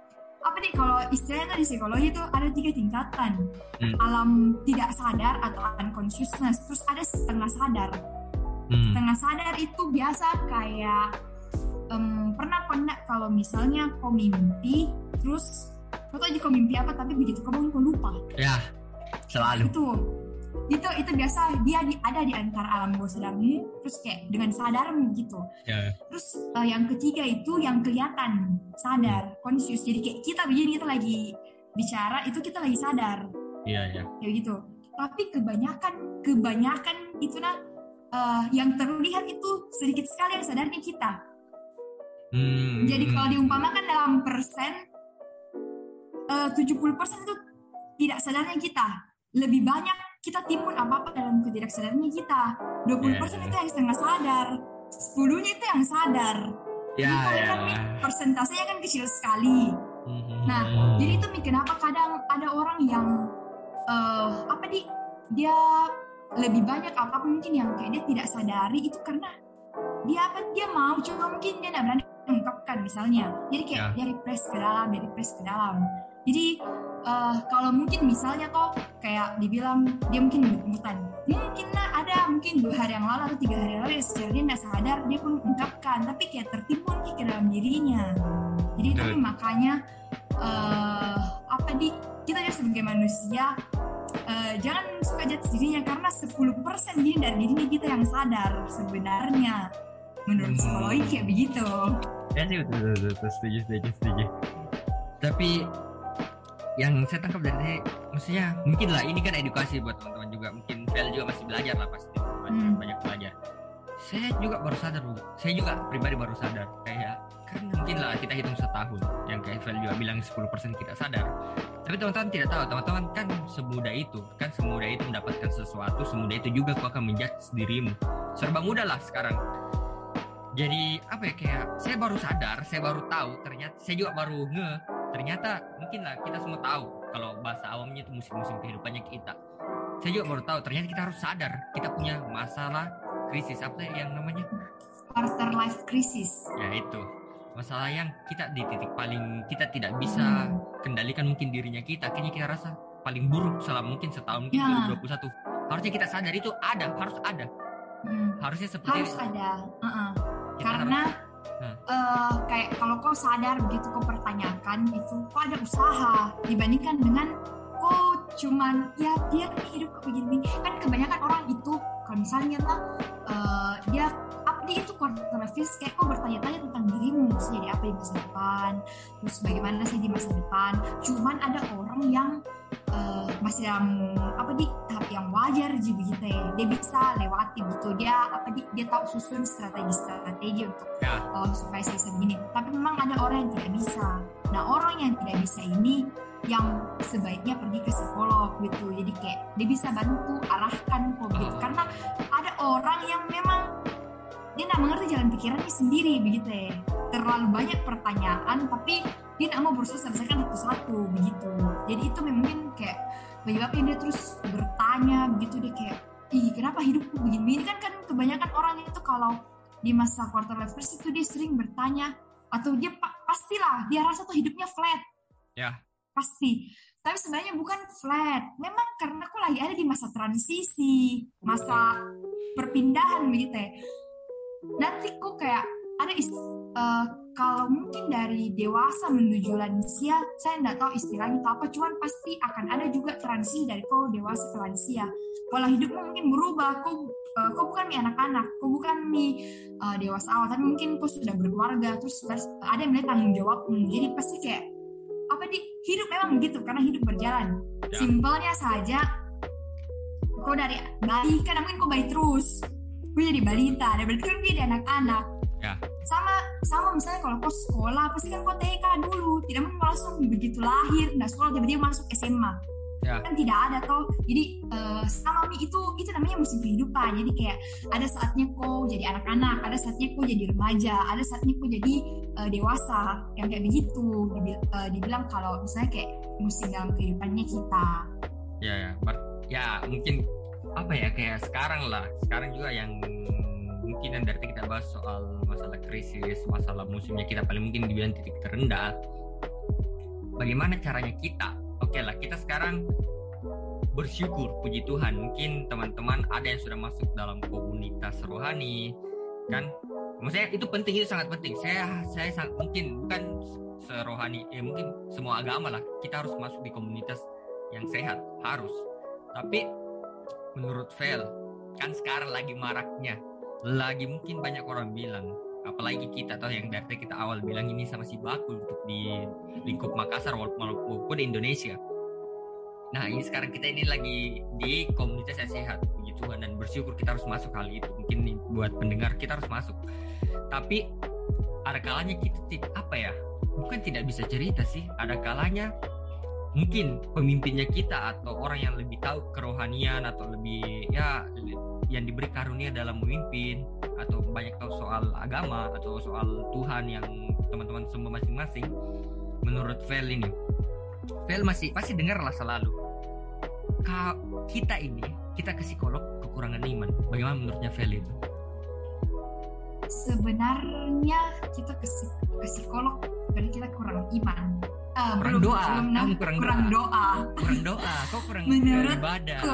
apa nih kalau istilahnya di psikologi itu ada tiga tingkatan hmm. alam tidak sadar atau unconsciousness terus ada setengah sadar hmm. setengah sadar itu biasa kayak um, pernah pernah kalau misalnya kau mimpi terus kau tahu kau mimpi apa tapi begitu kau bangun kau lupa ya selalu itu itu itu biasa dia di, ada di antara alam bawah sadarmu terus kayak dengan sadarmu gitu yeah. terus uh, yang ketiga itu yang kelihatan sadar conscious jadi kayak kita begini kita lagi bicara itu kita lagi sadar iya yeah, iya yeah. kayak gitu tapi kebanyakan kebanyakan itu nah uh, yang terlihat itu sedikit sekali yang sadarnya kita hmm. jadi kalau diumpamakan dalam persen eh, uh, 70% itu tidak sadarnya kita lebih banyak kita timbun apa-apa dalam ketidaksadarannya kita. 20% yeah. itu yang setengah sadar, 10-nya itu yang sadar. Ya, yeah, yeah. kan persentasenya kan kecil sekali. Mm-hmm. Nah, jadi itu kenapa kadang ada orang yang uh, apa di dia lebih banyak apa mungkin yang kayak dia tidak sadari itu karena dia apa dia mau cuma mungkin dia tidak berani mengungkapkan misalnya jadi kayak yeah. dia repress ke dalam dia repress ke dalam jadi uh, kalau mungkin misalnya toh kayak dibilang dia mungkin mutan. Mungkin lah ada mungkin dua hari yang lalu atau tiga hari yang lalu ya secara dia nggak sadar dia pun ungkapkan. Tapi kayak tertimbun ke dalam dirinya. Jadi itu makanya uh, apa di kita ya sebagai manusia uh, jangan suka jatuh dirinya karena 10% diri dari dirinya kita yang sadar sebenarnya. Menurut hmm. psikologi kayak begitu. Ya sih betul betul, betul. Setuju setuju setuju. Tapi yang saya tangkap dari maksudnya mungkin lah ini kan edukasi buat teman-teman juga mungkin Vel juga masih belajar lah pasti banyak, hmm. banyak belajar. Saya juga baru sadar bu. Saya juga pribadi baru sadar kayak kan mungkin lah kita hitung setahun yang kayak Vel juga bilang 10% kita sadar. Tapi teman-teman tidak tahu teman-teman kan semudah itu kan semudah itu mendapatkan sesuatu semudah itu juga kau akan menjudge dirimu. Serba mudah lah sekarang. Jadi apa ya kayak saya baru sadar saya baru tahu ternyata saya juga baru nge ternyata mungkin lah kita semua tahu kalau bahasa awamnya itu musim-musim kehidupannya kita. Saya juga baru tahu ternyata kita harus sadar kita punya masalah krisis. Apa yang namanya? Quarter life crisis. Ya itu. Masalah yang kita di titik paling kita tidak bisa hmm. kendalikan mungkin dirinya kita. Akhirnya kita rasa paling buruk selama mungkin setahun ya. 21 harusnya kita sadar itu ada harus ada. Hmm. harusnya seperti harus ada. Uh -uh. karena uh, kayak kalau kau sadar begitu kau pertanyakan itu kok ada usaha dibandingkan dengan kau cuman ya dia hidup kok begini. Kan kebanyakan orang itu kalau misalnya lah uh, dia dia itu konservatif kayak kau bertanya-tanya tentang dirimu maksudnya jadi apa di masa depan terus bagaimana sih di masa depan. Cuman ada orang yang uh, masih dalam apa di tahap yang wajar jadi begitu ya. Dia bisa lewati gitu. Dia apa di dia tahu susun strategi-strategi untuk ya. uh, supaya saya bisa begini. Tapi memang ada orang yang tidak bisa. Nah orang yang tidak bisa ini yang sebaiknya pergi ke psikolog gitu. Jadi kayak dia bisa bantu arahkan kok gitu. Karena ada orang yang memang dia tidak mengerti jalan pikirannya sendiri begitu ya. Terlalu banyak pertanyaan tapi dia tidak mau berusaha selesaikan satu-satu begitu. Jadi itu mungkin kayak menyebabkan dia terus bertanya begitu. Dia kayak ih kenapa hidupku begini? Ini kan kan kebanyakan orang itu kalau di masa quarter life crisis itu dia sering bertanya atau dia pastilah dia rasa tuh hidupnya flat. Ya. Pasti. Tapi sebenarnya bukan flat. Memang karena aku lagi ada di masa transisi masa perpindahan begitu ya nanti kok kayak ada ist uh, kalau mungkin dari dewasa menuju lansia saya tidak tahu istilahnya itu apa. Cuman pasti akan ada juga transisi dari kau dewasa ke lansia. Pola hidupmu mungkin berubah kau uh, kau bukan mi anak-anak kau bukan mi uh, dewasa awal tapi mungkin kau sudah berkeluarga terus ada yang melihat tanggung jawabmu. Jadi pasti kayak apa di hidup memang begitu karena hidup berjalan. Ya. simpelnya saja kau dari bayi kan mungkin kau bayi terus gue jadi balita ada berarti kan dia anak-anak. Ya. sama sama misalnya kalau kau sekolah pasti kan kau TK dulu. Tidak mungkin langsung begitu lahir nah sekolah tiba-tiba masuk SMA ya. kan tidak ada toh. Jadi uh, sama mi itu itu namanya musim kehidupan. Jadi kayak ada saatnya kau jadi anak-anak ada saatnya kau jadi remaja ada saatnya kau jadi uh, dewasa. Yang kayak begitu. Dibil, uh, dibilang kalau misalnya kayak musim dalam kehidupannya kita. Ya ya. Ya mungkin apa ya kayak sekarang lah. Sekarang juga yang mungkin yang dari kita bahas soal masalah krisis masalah musimnya kita paling mungkin dibilang titik terendah. Bagaimana caranya kita? Oke okay lah kita sekarang bersyukur puji Tuhan. Mungkin teman-teman ada yang sudah masuk dalam komunitas rohani kan? Maksudnya itu penting itu sangat penting. Saya saya sangat mungkin bukan serohani ya mungkin semua agama lah. Kita harus masuk di komunitas yang sehat harus. Tapi menurut Vel kan sekarang lagi maraknya. Lagi mungkin banyak orang bilang apalagi kita atau yang dari kita awal bilang ini sama si baku untuk di lingkup Makassar walaupun Indonesia. Nah ini sekarang kita ini lagi di komunitas yang sehat puji Tuhan dan bersyukur kita harus masuk hal itu. Mungkin buat pendengar kita harus masuk. Tapi ada kalanya kita tidak apa ya? Bukan tidak bisa cerita sih ada kalanya mungkin pemimpinnya kita atau orang yang lebih tahu kerohanian atau lebih ya yang diberi karunia dalam memimpin atau banyak tahu soal agama atau soal Tuhan yang teman-teman semua masing-masing menurut Vel ini. Vel masih pasti dengar lah selalu. Ka, kita ini kita ke psikolog kekurangan iman. Bagaimana menurutnya Vel itu? Sebenarnya kita ke, ke psikolog berarti kita kurang iman. Uh, kurang belum, doa. belum, kamu kurang, kurang doa. doa. Kurang doa. Kok kurang ibadah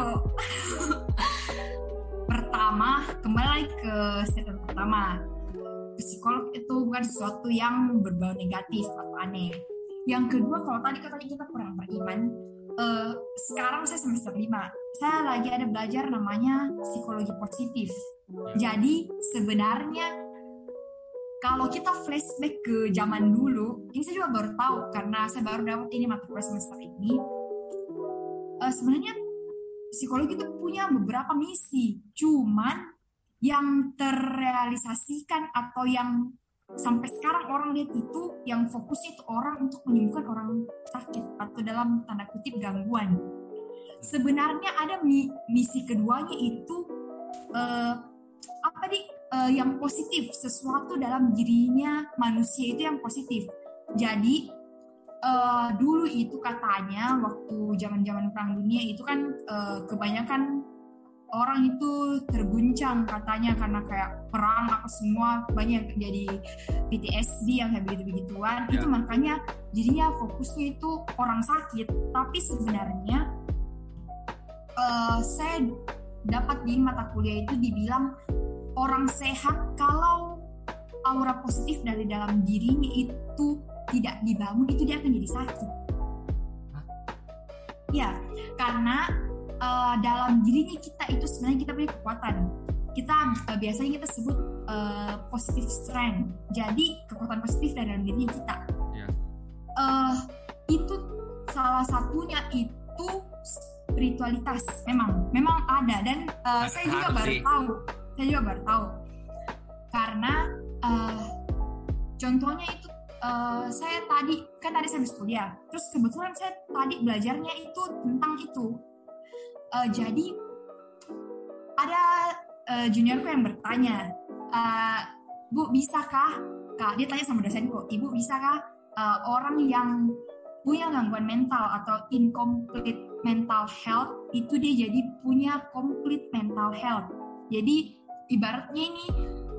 pertama kembali ke statement pertama. Psikolog itu bukan sesuatu yang berbau negatif atau aneh. Yang kedua kalau tadi katanya kita kurang beriman uh, sekarang saya semester 5 saya lagi ada belajar namanya psikologi positif. Ya. jadi sebenarnya kalau kita flashback ke zaman dulu, ini saya juga baru tahu karena saya baru dapat ini mata kuliah semester ini. Uh, sebenarnya psikologi itu punya beberapa misi, cuman yang terrealisasikan atau yang sampai sekarang orang lihat itu yang fokus itu orang untuk menyembuhkan orang sakit atau dalam tanda kutip gangguan. Sebenarnya ada misi keduanya itu uh, apa nih uh, yang positif sesuatu dalam dirinya manusia itu yang positif. Jadi uh, dulu itu katanya waktu zaman zaman perang dunia itu kan uh, kebanyakan orang itu terguncang katanya karena kayak perang apa semua banyak jadi PTSD yang kayak begitu begituan ya. itu makanya jadinya fokusnya itu orang sakit. Tapi sebenarnya uh, saya dapat di mata kuliah itu dibilang orang sehat kalau aura positif dari dalam dirinya itu tidak dibangun itu dia akan jadi sakit. Ya, karena uh, dalam dirinya kita itu sebenarnya kita punya kekuatan. Kita uh, biasanya kita sebut uh, positive strength. Jadi kekuatan positif dari dalam dirinya kita. Yeah. Uh, itu salah satunya itu spiritualitas. Memang, memang ada dan uh, saya juga baru tahu saya juga baru tahu. Karena uh, contohnya itu uh, saya tadi kan tadi saya kuliah. Terus kebetulan saya tadi belajarnya itu tentang itu. Uh, jadi ada uh, juniorku yang bertanya uh, bu bisakah? Kak dia tanya sama dosenku ibu bisakah uh, orang yang punya gangguan mental atau incomplete mental health itu dia jadi punya complete mental health? Jadi ibaratnya ini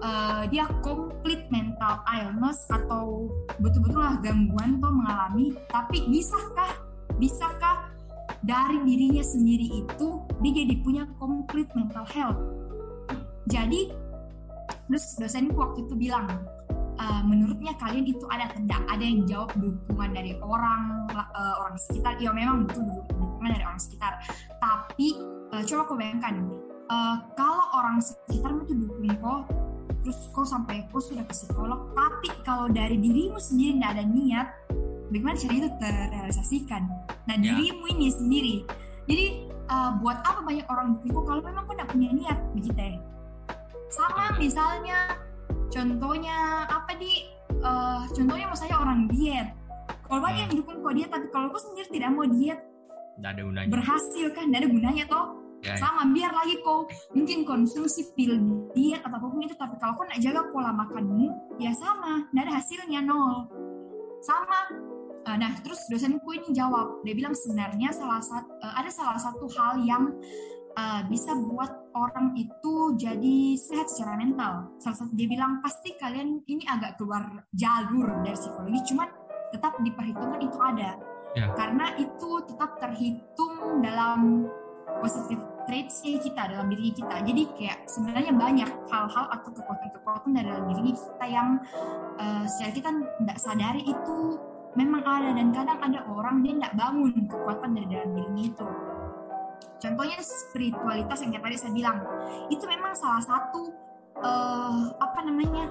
uh, dia komplit mental illness atau betul-betul lah gangguan tuh mengalami tapi bisakah bisakah dari dirinya sendiri itu dia jadi punya komplit mental health? Jadi terus dosenku waktu itu bilang uh, menurutnya kalian itu ada tidak ada yang jawab dukungan dari orang uh, orang sekitar. Ya memang butuh dukungan dari orang sekitar. Tapi uh, coba kau bayangkan uh, kalau orang sekitar itu dukung kok. Terus kok sampai kok sudah ke psikolog. Tapi kalau dari dirimu sendiri tidak ada niat bagaimana cara itu terrealisasikan? Nah ya. dirimu ini sendiri. Jadi uh, buat apa banyak orang dukung kalau memang kok tidak punya niat begitu ya? Sama misalnya contohnya apa di? Uh, contohnya mau saya orang diet. Kalau banyak yang dukung kok diet tapi kalau kok sendiri tidak mau diet tidak ada gunanya. berhasil kan? Tidak ada gunanya toh ya, sama biar lagi kau mungkin konsumsi pil diet atau apa pun itu tapi kalau kau nak jaga pola makanmu ya sama tidak ada hasilnya nol. Sama. Uh, nah terus dosenku ini jawab dia bilang sebenarnya salah satu uh, ada salah satu hal yang uh, bisa buat orang itu jadi sehat secara mental. Salah satu dia bilang pasti kalian ini agak keluar jalur dari psikologi cuman tetap diperhitungkan itu ada. Ya. karena itu tetap terhitung dalam positif traitsnya kita dalam diri kita. Jadi kayak sebenarnya banyak hal-hal atau kekuatan-kekuatan dari dalam diri kita yang uh, secara kita tidak sadari itu memang ada. Dan kadang ada orang dia tidak bangun kekuatan dari dalam dirinya itu. Contohnya spiritualitas yang tadi saya bilang. Itu memang salah satu uh, apa namanya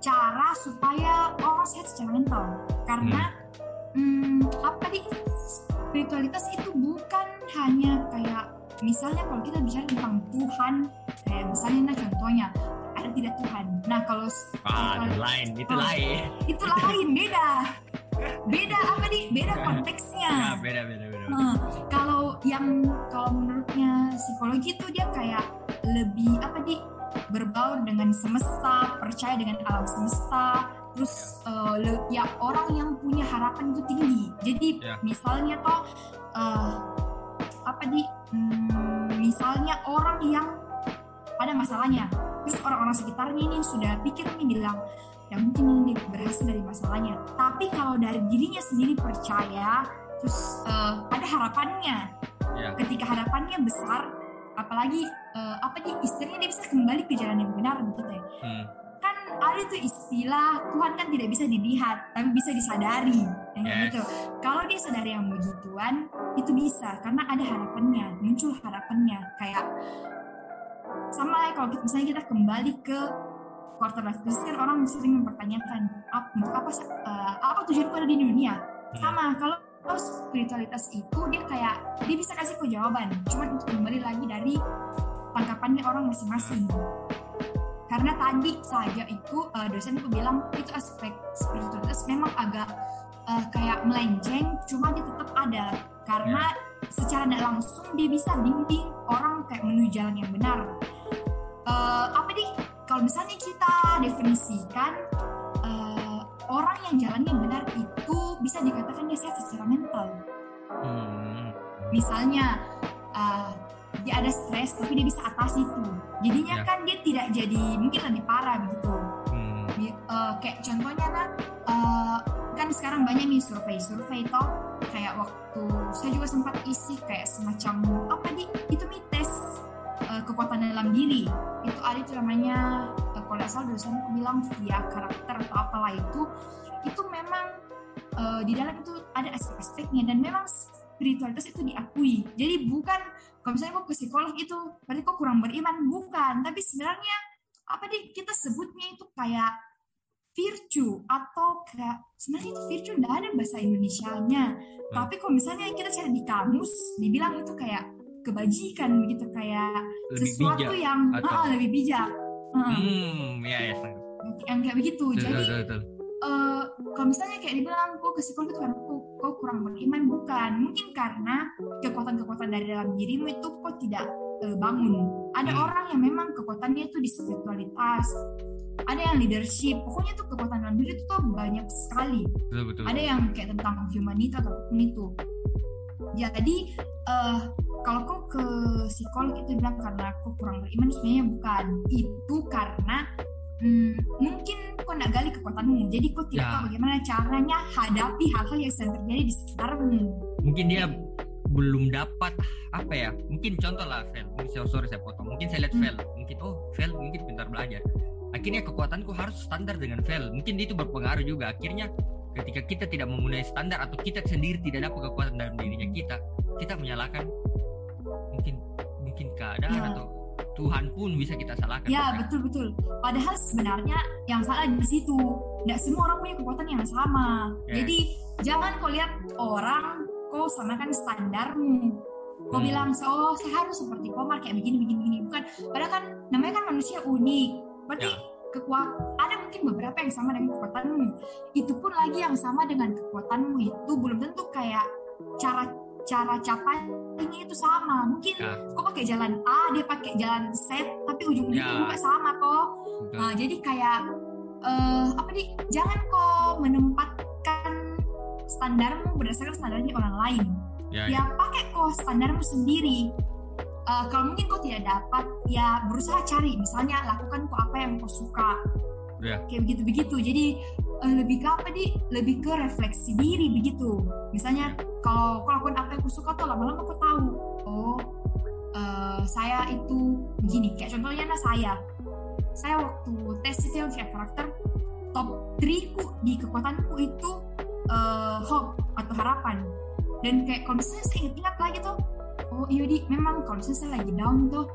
cara supaya orang sehat secara mental. Karena hmm. Hmm, apa di spiritualitas itu bukan hanya kayak misalnya kalau kita bicara tentang Tuhan kayak misalnya nah contohnya ada tidak Tuhan? Nah kalau ah, kalau, lain itu oh, lain. itu lain beda. Beda apa nih? Beda konteksnya. Ya, beda beda beda, Nah, kalau yang kalau menurutnya psikologi itu dia kayak lebih apa nih? Berbaur dengan semesta percaya dengan alam semesta terus uh, ya orang yang punya harapan itu tinggi. Jadi ya. misalnya toh uh, apa di hmm, misalnya orang yang ada masalahnya. Terus orang-orang sekitarnya ini sudah pikir nih bilang ya mungkin ini berhasil dari masalahnya. Tapi kalau dari dirinya sendiri percaya terus uh, ada harapannya. Yeah. ketika harapannya besar apalagi uh, apa nih istilahnya dia bisa kembali ke jalan yang benar gitu ya. Hmm ada tuh istilah Tuhan kan tidak bisa dilihat tapi bisa disadari. Yang yes. gitu. Kalau dia sadari yang begituan itu bisa karena ada harapannya muncul harapannya. Kayak sama ya kalau misalnya kita kembali ke quarter life crisis kan orang sering mempertanyakan apa apa uh, apa tujuanku ada di dunia? Hmm. sama kalau spiritualitas itu dia kayak dia bisa kasih ku jawaban cuman untuk kembali lagi dari tangkapannya orang masing-masing karena tadi saja itu uh, dosen itu bilang itu aspek spiritualitas memang agak uh, kayak melenceng cuma dia tetap ada karena yeah. secara tidak langsung dia bisa bimbing orang kayak menuju jalan yang benar. Uh, apa nih? Kalau misalnya kita definisikan uh, orang yang jalan yang benar itu bisa dikatakan dia sehat secara mental. Hmm. misalnya uh, dia ada stres tapi dia bisa atasi itu. Jadinya yeah. kan dia tidak jadi mungkin lebih parah begitu. Hmm. uh, kayak contohnya kan uh, kan sekarang banyak nih survei-survei toh. Kayak waktu saya juga sempat isi kayak semacam apa di itu nih tes uh, kekuatan dalam diri. Itu ada itu namanya uh, kalau dosen bilang via karakter atau apalah itu. Itu memang uh, di dalam itu ada aspek-aspeknya dan memang spiritualitas itu diakui. Jadi bukan kalau misalnya kok ke psikolog itu berarti kok kurang beriman? Bukan. Tapi sebenarnya apa nih kita sebutnya itu kayak virtue atau kayak sebenarnya itu virtue tidak ada bahasa Indonesia-nya. Hmm. tapi kalau misalnya kita cari di kamus dibilang itu kayak kebajikan begitu kayak lebih sesuatu bijak, yang atau... oh, lebih bijak. Hmm, ya ya yang kayak begitu. Betul, jadi betul, betul. Uh, kalau misalnya kayak dibilang kok ke psikolog itu karena kok, kok kurang beriman bukan. Mungkin karena kekuatan-kekuatan dari dalam dirimu itu kok tidak uh, bangun. Ada hmm. orang yang memang kekuatannya itu di spiritualitas. Ada yang leadership. Pokoknya tuh kekuatan dalam diri itu tuh banyak sekali. Betul, betul. ada yang kayak tentang humanity atau apa pun itu. Jadi uh, kalau kok ke psikolog itu bilang karena aku kurang beriman sebenarnya bukan. Itu karena hmm, mungkin kok nak gali kekuatanmu? Jadi kok tidak ya. tahu bagaimana caranya hadapi hal-hal yang sedang terjadi di sekitarmu? Mungkin dia belum dapat apa ya? Mungkin contoh lah Vel. Mungkin sorry saya potong. Mungkin saya lihat hmm. Vel. Mungkin oh Vel mungkin pintar belajar. Akhirnya kekuatanku harus standar dengan Vel. Mungkin itu berpengaruh juga. Akhirnya ketika kita tidak memenuhi standar atau kita sendiri tidak dapat kekuatan dalam dirinya kita kita menyalahkan mungkin mungkin keadaan ya. atau Tuhan pun bisa kita salahkan. Ya betul betul. Padahal sebenarnya yang salah di situ. Tidak semua orang punya kekuatan yang sama. Jadi jangan kau lihat orang kau samakan standarmu. Kau hmm. bilang, oh saya harus seperti Komar kayak begini begini begini. Bukan. Padahal kan namanya kan manusia unik berarti ya. kekuatan ada mungkin beberapa yang sama dengan kekuatanmu itu pun lagi yang sama dengan kekuatanmu itu belum tentu kayak cara cara capainya itu sama mungkin ya. kok pakai jalan A dia pakai jalan Z tapi ujung-ujungnya ya. juga sama kok nah, jadi kayak uh, apa nih jangan kok menempatkan standarmu berdasarkan standarnya orang lain ya, ya. ya pakai kok standarmu sendiri uh, kalau mungkin kau tidak dapat ya berusaha cari misalnya lakukan kok apa yang kau suka yeah. kayak begitu begitu jadi uh, lebih ke apa di? Lebih ke refleksi diri begitu. Misalnya kalau lakukan apa yang kau suka tuh lama-lama kau tahu oh uh, saya itu begini. Kayak contohnya nah saya. Saya waktu tes itu yang karakter top 3 ku di kekuatanku itu uh, hope atau harapan. Dan kayak kalau misalnya saya ingat-ingat lagi tuh oh iya di memang kalau misalnya saya lagi down tuh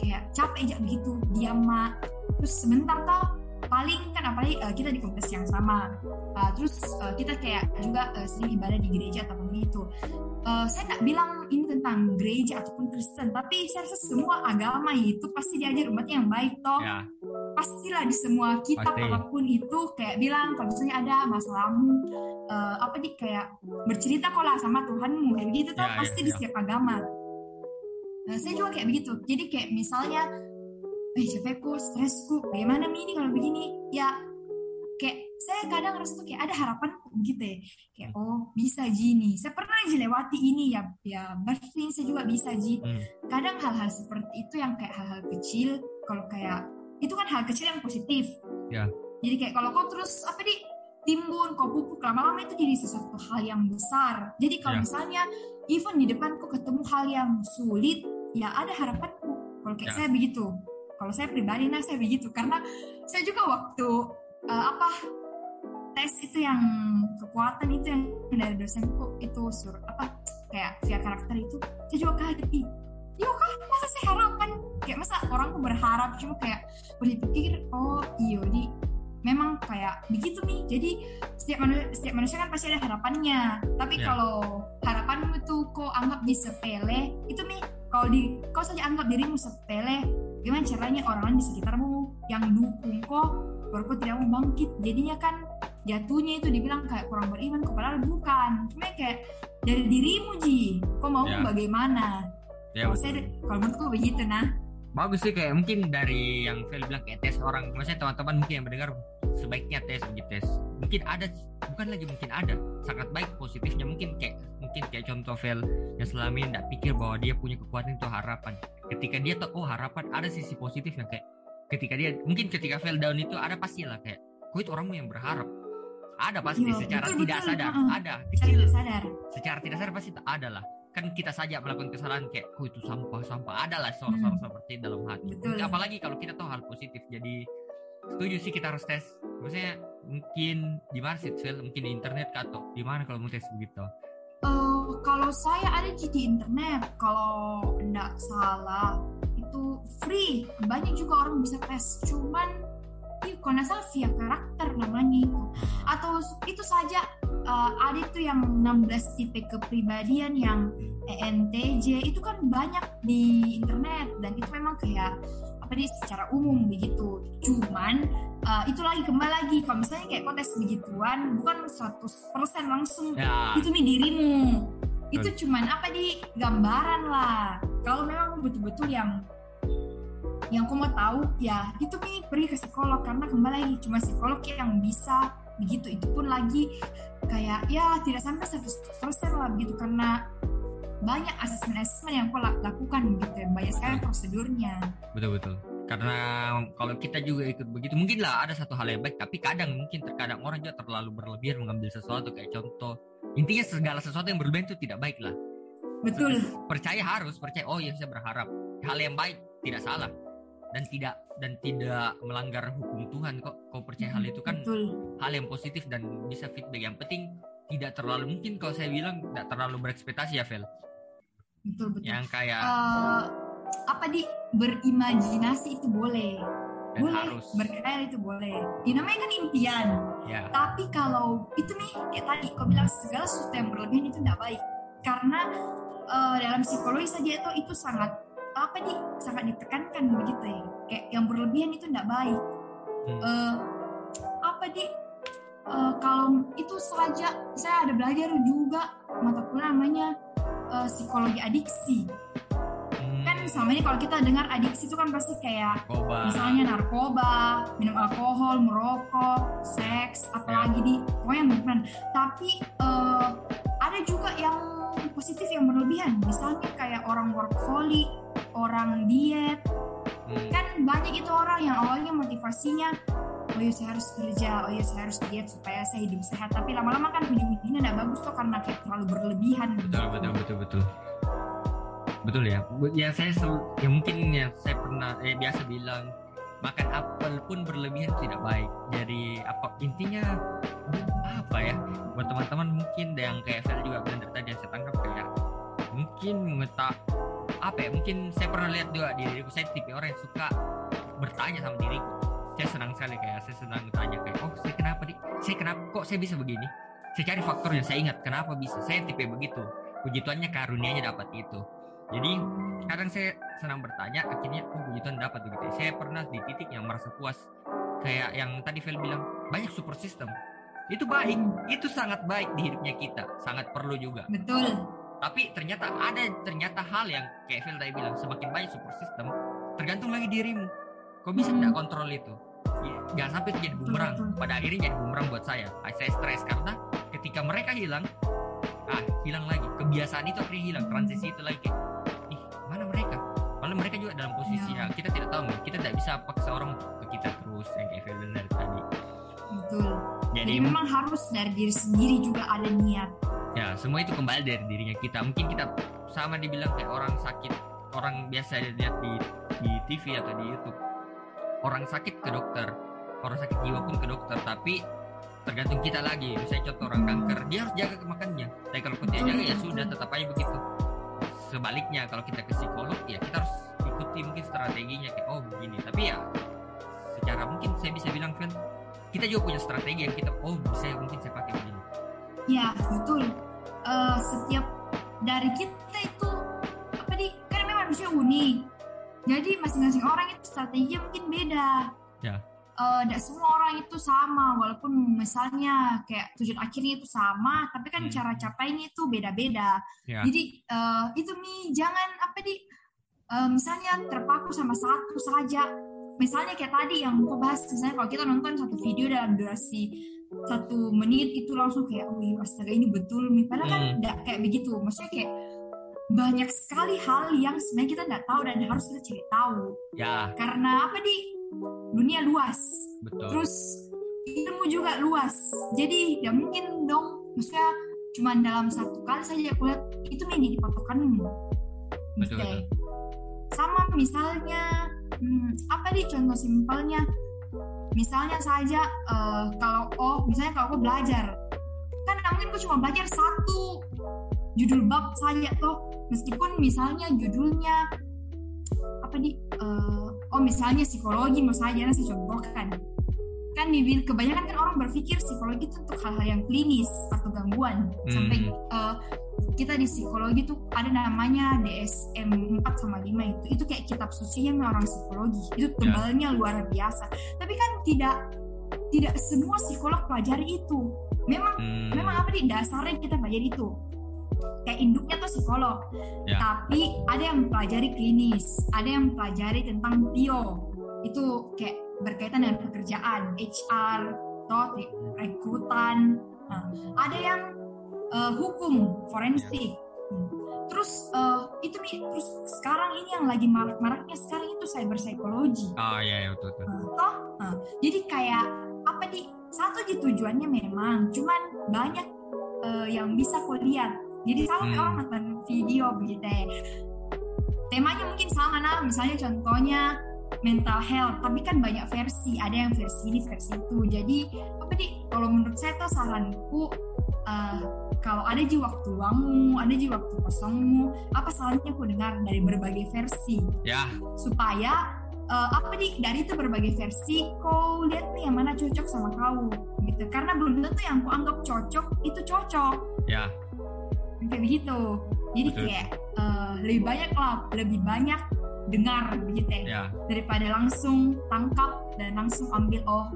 kayak capek aja begitu diam mak. Terus sebentar tuh paling kan apalagi uh, kita di komunitas yang sama uh, terus uh, kita kayak juga uh, sering ibadah di gereja atau itu uh, saya nggak bilang ini tentang gereja ataupun Kristen tapi saya rasa semua agama itu pasti diajar umatnya yang baik toh ya. pastilah di semua kitab pasti. apa pun itu kayak bilang kalau misalnya ada masalahmu uh, apa di kayak bercerita kok lah sama Tuhanmu kayak begitu toh ya, ya pasti ya, di setiap agama Nah, saya juga kayak begitu. Jadi kayak misalnya, eh capekku, stresku, bagaimana ini kalau begini? Ya kayak saya kadang ngerasa tuh kayak ada harapan begitu ya. Kayak oh bisa gini. Saya pernah aja lewati ini ya, ya berarti saya juga bisa ji. Hmm. Kadang hal-hal seperti itu yang kayak hal-hal kecil, kalau kayak itu kan hal kecil yang positif. Ya. Jadi kayak kalau kau terus apa nih timbun, kau pupuk lama-lama itu jadi sesuatu hal yang besar. Jadi kalau ya. misalnya even di depanku ketemu hal yang sulit, ya ada harapanku kalau kayak ya. saya begitu kalau saya pribadi nah saya begitu. Karena saya juga waktu uh, apa tes itu yang kekuatan itu yang dari dosenku itu sur apa kayak via karakter itu saya juga kaget. Ih yo kan masa saya harapan? Kayak masa orang berharap cuma kayak berpikir oh iyo di memang kayak begitu nih. Jadi setiap manusia setiap manusia kan pasti ada harapannya. Tapi yeah. kalau harapanmu tuh kok anggap di sepele itu nih kalau di kau saja anggap dirimu sepele gimana caranya orang lain di sekitarmu yang dukung kok baru kok tidak mau bangkit jadinya kan jatuhnya itu dibilang kayak kurang beriman padahal bukan. Cuma kayak dari dirimu ji kok mau yeah. bagaimana? Ya, kalau saya kalau menurutku begitu nah bagus sih kayak mungkin dari yang Fel bilang kayak tes orang. Maksudnya teman-teman mungkin yang mendengar sebaiknya tes begitu tes. Mungkin ada bukan lagi mungkin ada sangat baik positifnya. Mungkin kayak mungkin kayak contoh Fel yang selama ini tidak pikir bahwa dia punya kekuatan itu harapan. Ketika dia tahu oh harapan ada sisi positif yang kayak ketika dia mungkin ketika Fel down itu ada pasti lah kayak kau itu orangmu yang berharap. Ada pasti ya, secara betul, tidak betul. sadar uh, ada kecil. sadar. secara tidak sadar pasti ada lah kan kita saja melakukan kesalahan kayak oh itu sampah sampah adalah suara-suara hmm. seperti dalam hati. Betul. apalagi kalau kita tahu hal positif. Jadi setuju sih kita harus tes. Maksudnya mungkin di mana sih mungkin di internet atau di mana kalau mau tes begitu? Uh, kalau saya ada di internet. Kalau tidak salah itu free. Banyak juga orang bisa tes. Cuman kalau salah via karakter namanya itu. Atau itu saja uh, ada itu yang 16 tipe kepribadian yang ENTJ itu kan banyak di internet. Dan itu memang kayak apa nih secara umum begitu. Cuman uh, itu lagi kembali lagi. Kalau misalnya kayak kontes begituan bukan 100% langsung. Ya. itu nih dirimu itu cuman apa di gambaran lah. Kalau memang betul-betul yang yang kamu tahu ya itu nih pergi ke psikolog. Karena kembali lagi cuma psikolog yang bisa begitu itu pun lagi kayak ya tidak sampai 100% lah begitu. Karena banyak asesmen-asesmen yang aku lakukan gitu. Ya banyak sekali prosedurnya. Betul betul. Karena kalau kita juga ikut begitu mungkin lah ada satu hal yang baik tapi kadang mungkin terkadang orang juga terlalu berlebihan mengambil sesuatu. Kayak contoh intinya segala sesuatu yang berlebihan itu tidak baik lah. Betul. Percaya harus percaya oh ya saya berharap. Hal yang baik tidak salah dan tidak dan tidak melanggar hukum Tuhan kok. Kau percaya hal itu kan Betul. hal yang positif dan bisa feedback. Yang penting tidak terlalu mungkin kalau saya bilang tidak terlalu berekspektasi ya Vel. Betul betul. Yang kayak uh, apa di? Berimajinasi itu boleh. Dan boleh. harus. berkhayal itu boleh. Ini namanya kan impian. Ya. tapi kalau itu nih kayak tadi kau bilang segala sesuatu yang berlebihan itu tidak baik. Karena uh, dalam psikologi saja itu itu sangat apa nih sangat ditekankan begitu ya kayak yang berlebihan itu tidak baik hmm. uh, apa nih uh, kalau itu saja saya ada belajar juga mata kuliah namanya uh, psikologi adiksi hmm. kan ini kalau kita dengar adiksi itu kan pasti kayak narkoba. misalnya narkoba minum alkohol merokok seks apalagi ya. di pokoknya yang tapi uh, ada juga yang positif yang berlebihan misalnya kayak orang workaholic orang diet. Hmm. kan banyak itu orang yang awalnya motivasinya oh ya saya harus kerja oh ya saya harus diet supaya saya hidup sehat. Tapi lama-lama kan ujung-ujungnya tidak bagus tuh karena kayak terlalu berlebihan betul betul betul betul. Betul ya. Ya saya ya mungkin ya saya pernah eh biasa bilang makan apel pun berlebihan tidak baik. Jadi apa intinya apa ya buat teman-teman mungkin yang kayak saya juga bilang dari tadi yang saya tangkap kayak mungkin mengetak apa ya mungkin saya pernah lihat juga di diriku saya tipe orang yang suka bertanya sama diriku. Saya senang sekali kayak saya senang bertanya kayak oh saya kenapa di saya kenapa kok saya bisa begini? Saya cari faktornya saya ingat kenapa bisa? Saya tipe begitu. Puji Tuhannya karunianya dapat itu jadi kadang saya senang bertanya akhirnya oh puji Tuhan dapat begitu. Saya pernah di titik yang merasa puas. Kayak yang tadi Vel bilang banyak super system. Itu baik itu sangat baik di hidupnya kita sangat perlu juga. Betul tapi ternyata ada ternyata hal yang kayak Phil tadi bilang semakin banyak support system tergantung lagi dirimu. Kau bisa hmm. tidak kontrol itu? Ya, jangan sampai jadi bumerang. pada akhirnya jadi bumerang buat saya. Saya stres karena ketika mereka hilang ah hilang lagi. Kebiasaan itu akhirnya hilang. Transisi itu lagi. Ih mana mereka? Malah mereka juga dalam posisi ya. kita tidak tahu kita tidak bisa paksa orang ke kita terus yang kayak Phil tadi. Betul jadi, jadi memang harus dari diri sendiri juga ada niat. Ya semua itu kembali dari dirinya kita. Mungkin kita sama dibilang kayak orang sakit orang biasa lihat di di TV atau di YouTube. Orang sakit ke dokter orang sakit jiwa pun ke dokter. Tapi tergantung kita lagi. Misalnya contoh orang kanker dia harus jaga makannya tapi kalau kita jaga ya sudah tetap aja begitu. Sebaliknya kalau kita ke psikolog ya kita harus ikuti mungkin strateginya kayak oh begini. Tapi ya secara mungkin saya bisa bilang kan kita juga punya strategi yang kita oh bisa mungkin saya pakai begini. Ya betul. Uh, setiap dari kita itu apa di kan memang manusia unik. Jadi masing-masing orang itu strateginya mungkin beda. Ya. Tidak uh, semua orang itu sama walaupun misalnya kayak tujuan akhirnya itu sama tapi kan hmm. cara capainya itu beda-beda. Ya. jadi uh, itu nih jangan apa di uh, misalnya terpaku sama satu saja misalnya kayak tadi yang kau bahas misalnya kalau kita nonton satu video dalam durasi satu menit itu langsung kayak wih astaga ini betul nih. Padahal kan hmm. kan kayak begitu. Maksudnya kayak banyak sekali hal yang sebenarnya kita nggak tahu dan harus kita cari tahu. Ya. Karena apa di? Dunia luas. Betul. terus ilmu juga luas. Jadi ya mungkin dong. Maksudnya cuma dalam satu kali saja aku lihat itu menjadi patokanmu. Betul, betul. sama misalnya hmm, apa nih contoh simpelnya? Misalnya saja uh, kalau oh misalnya kalau aku belajar. Kan mungkin aku cuma belajar satu judul bab saja toh. Meskipun misalnya judulnya apa di uh, oh misalnya psikologi saja saya contohkan kan kebanyakan kan orang berpikir psikologi itu untuk hal-hal yang klinis atau gangguan hmm. sampai uh, kita di psikologi tuh ada namanya DSM 4 sama 5 itu itu kayak kitab sucinya orang psikologi itu ya. tebalnya yeah. luar biasa tapi kan tidak tidak semua psikolog pelajari itu memang hmm. memang apa di dasarnya kita pelajari itu kayak induknya tuh psikolog yeah. tapi ada yang pelajari klinis ada yang pelajari tentang bio itu kayak berkaitan dengan pekerjaan HR atau rekrutan. Nah, ada yang uh, hukum forensik. Terus uh, itu nih terus sekarang ini yang lagi marak-maraknya sekarang itu cyber psychology. Oh iya, iya betul betul. Uh, toh uh, jadi kayak apa nih satu di tujuannya memang cuman banyak uh, yang bisa kau lihat. Jadi sama hmm. orang nonton video begitu ya. Temanya mungkin sama nah misalnya contohnya mental health tapi kan banyak versi. Ada yang versi ini versi itu. Jadi apa nih kalau menurut saya tuh saranku uh, kalau ada ji waktu luangmu ada ji waktu kosongmu apa salahnya aku dengar dari berbagai versi? Ya. Supaya uh, apa nih dari itu berbagai versi kau lihat nih yang mana cocok sama kau gitu. Karena belum tentu yang aku anggap cocok itu cocok. Ya. Kayak begitu. Jadi Betul. kayak uh, lebih banyak lah lebih banyak dengar begitu ya, ya. daripada langsung tangkap dan langsung ambil oh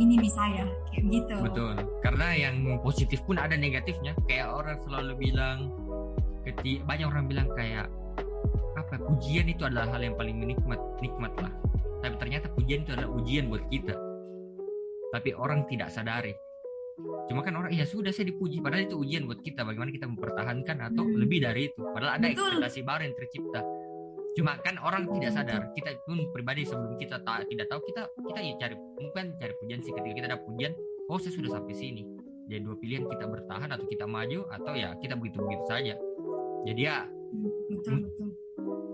ini bisa ya kayak gitu betul karena yang positif pun ada negatifnya kayak orang selalu bilang ketika banyak orang bilang kayak apa pujian itu adalah hal yang paling menikmat nikmat lah tapi ternyata pujian itu adalah ujian buat kita tapi orang tidak sadari Cuma kan orang ya sudah saya dipuji padahal itu ujian buat kita bagaimana kita mempertahankan atau hmm. lebih dari itu. Padahal ada Betul. ekspektasi baru yang tercipta. Cuma kan orang tidak sadar. Kita pun pribadi sebelum kita tak tidak tahu kita kita ya cari mungkin cari pujian sih ketika kita ada pujian, oh saya sudah sampai sini. Jadi dua pilihan kita bertahan atau kita maju atau ya kita begitu-begitu saja. Jadi ya betul, betul.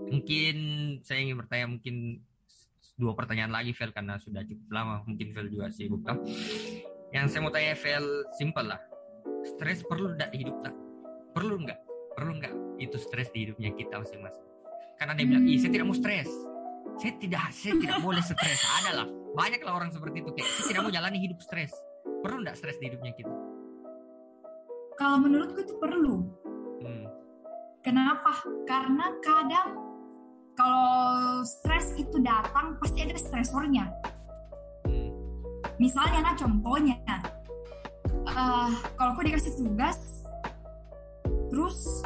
mungkin saya ingin bertanya mungkin dua pertanyaan lagi Vel karena sudah cukup lama mungkin Vel juga sibuk kan yang saya mau tanya Vel simpel lah stres perlu tidak hidup tak perlu nggak perlu nggak itu stres di hidupnya kita masing-masing karena dia bilang iya saya tidak mau stres. Saya tidak saya tidak boleh stres. Ada lah banyak lah orang seperti itu kayak saya tidak mau jalani hidup stres. Perlu nggak stres di hidupnya kita? Kalau menurutku itu perlu. Hmm. kenapa? Karena kadang kalau stres itu datang pasti ada stresornya. Misalnya nah contohnya uh, kalau aku dikasih tugas terus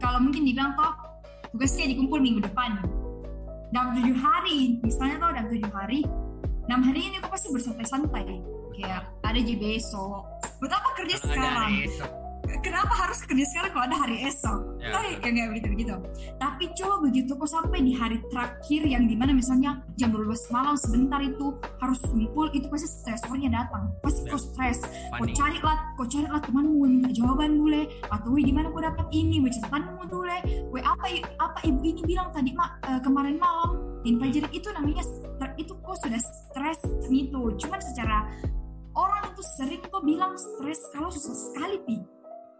kalau mungkin dibilang toh tugasnya dikumpul minggu depan. Dalam tujuh hari misalnya toh dalam tujuh hari enam hari ini aku pasti bersantai-santai. Kayak ada di besok. Buat apa kerja sekarang kenapa harus kerja sekarang kalau ada hari esok? Ya, oh, ya nggak begitu begitu tapi coba begitu kok sampai di hari terakhir yang di mana misalnya jam 12 malam sebentar itu harus kumpul itu pasti stresornya datang. Pasti ya. kok stres. Kok cari lah kok cari lah temanmu minta jawaban dulu atau wih gimana kok dapat ini? Wih catatanmu dulu wih apa apa ibu ini bilang tadi mak uh, kemarin malam? Tim pelajaran itu namanya itu kok sudah stres gitu. Cuman secara orang itu sering kok bilang stres kalau susah sekali pi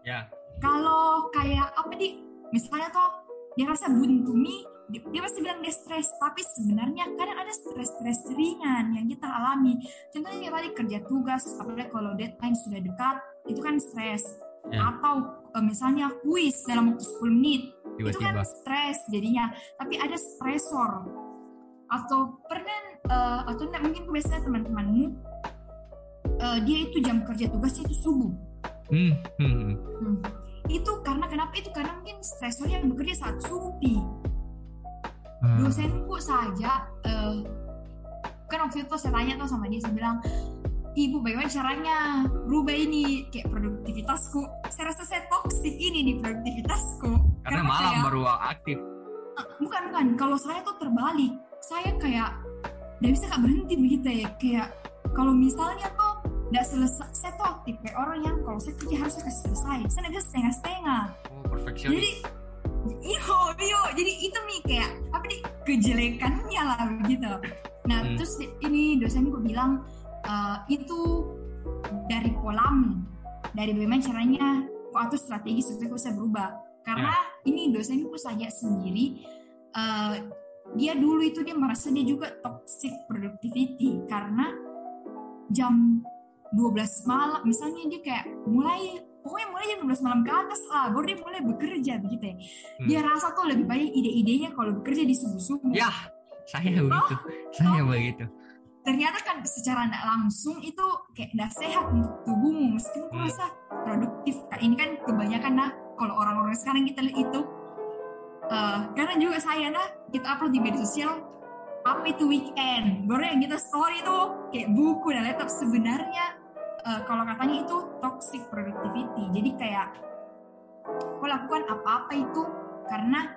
Ya. Kalau kayak apa di misalnya toh dia rasa buntu nih dia, dia pasti bilang dia stres tapi sebenarnya kadang ada stres-stres ringan yang kita alami contohnya kayak tadi kerja tugas apalagi kalau deadline sudah dekat itu kan stres yeah. atau uh, misalnya kuis dalam waktu 10 menit Tiba-tiba. itu kan stres jadinya tapi ada stresor atau pernah uh, atau enggak mungkin biasanya teman-temanmu uh, dia itu jam kerja tugasnya itu subuh hmm. Hmm. Hmm. itu karena kenapa itu karena mungkin stresornya bekerja saat subuh hmm. dosenku saja uh, kan waktu itu saya tanya tuh sama dia saya bilang ibu bagaimana caranya rubah ini kayak produktivitasku saya rasa saya toksik ini di produktivitasku karena, karena malam kayak, baru aktif bukan bukan kalau saya tuh terbalik saya kayak nggak bisa kak berhenti begitu ya kayak kalau misalnya tuh nggak selesai saya tuh aktif kayak orang yang kalau saya kerja harus kasih selesai. Saya nggak bisa setengah setengah oh, jadi iyo iyo. Jadi itu nih kayak apa nih kejelekannya lah begitu. Nah hmm. terus ini dosen gue bilang uh, itu dari polam dari bagaimana caranya kok atau strategi supaya bisa berubah. Karena yeah. ini dosen gue saja sendiri uh, dia dulu itu dia merasa dia juga toxic productivity karena jam 12 malam misalnya dia kayak mulai pokoknya mulai jam 12 malam ke atas lah baru dia mulai bekerja begitu ya. Hmm. dia rasa tuh lebih banyak ide-idenya kalau bekerja di subuh-subuh. Ya saya oh, begitu. Saya oh, begitu. Ternyata kan secara tidak langsung itu kayak tidak sehat untuk tubuhmu meskipun hmm. rasa produktif. Kak ini kan kebanyakan nah kalau orang-orang sekarang kita lihat itu. Uh, karena juga saya nah kita upload di media sosial apa itu weekend. Baru yang kita story tuh kayak buku dan laptop. Sebenarnya uh, kalau katanya itu toxic productivity. Jadi kayak kau lakukan apa-apa itu karena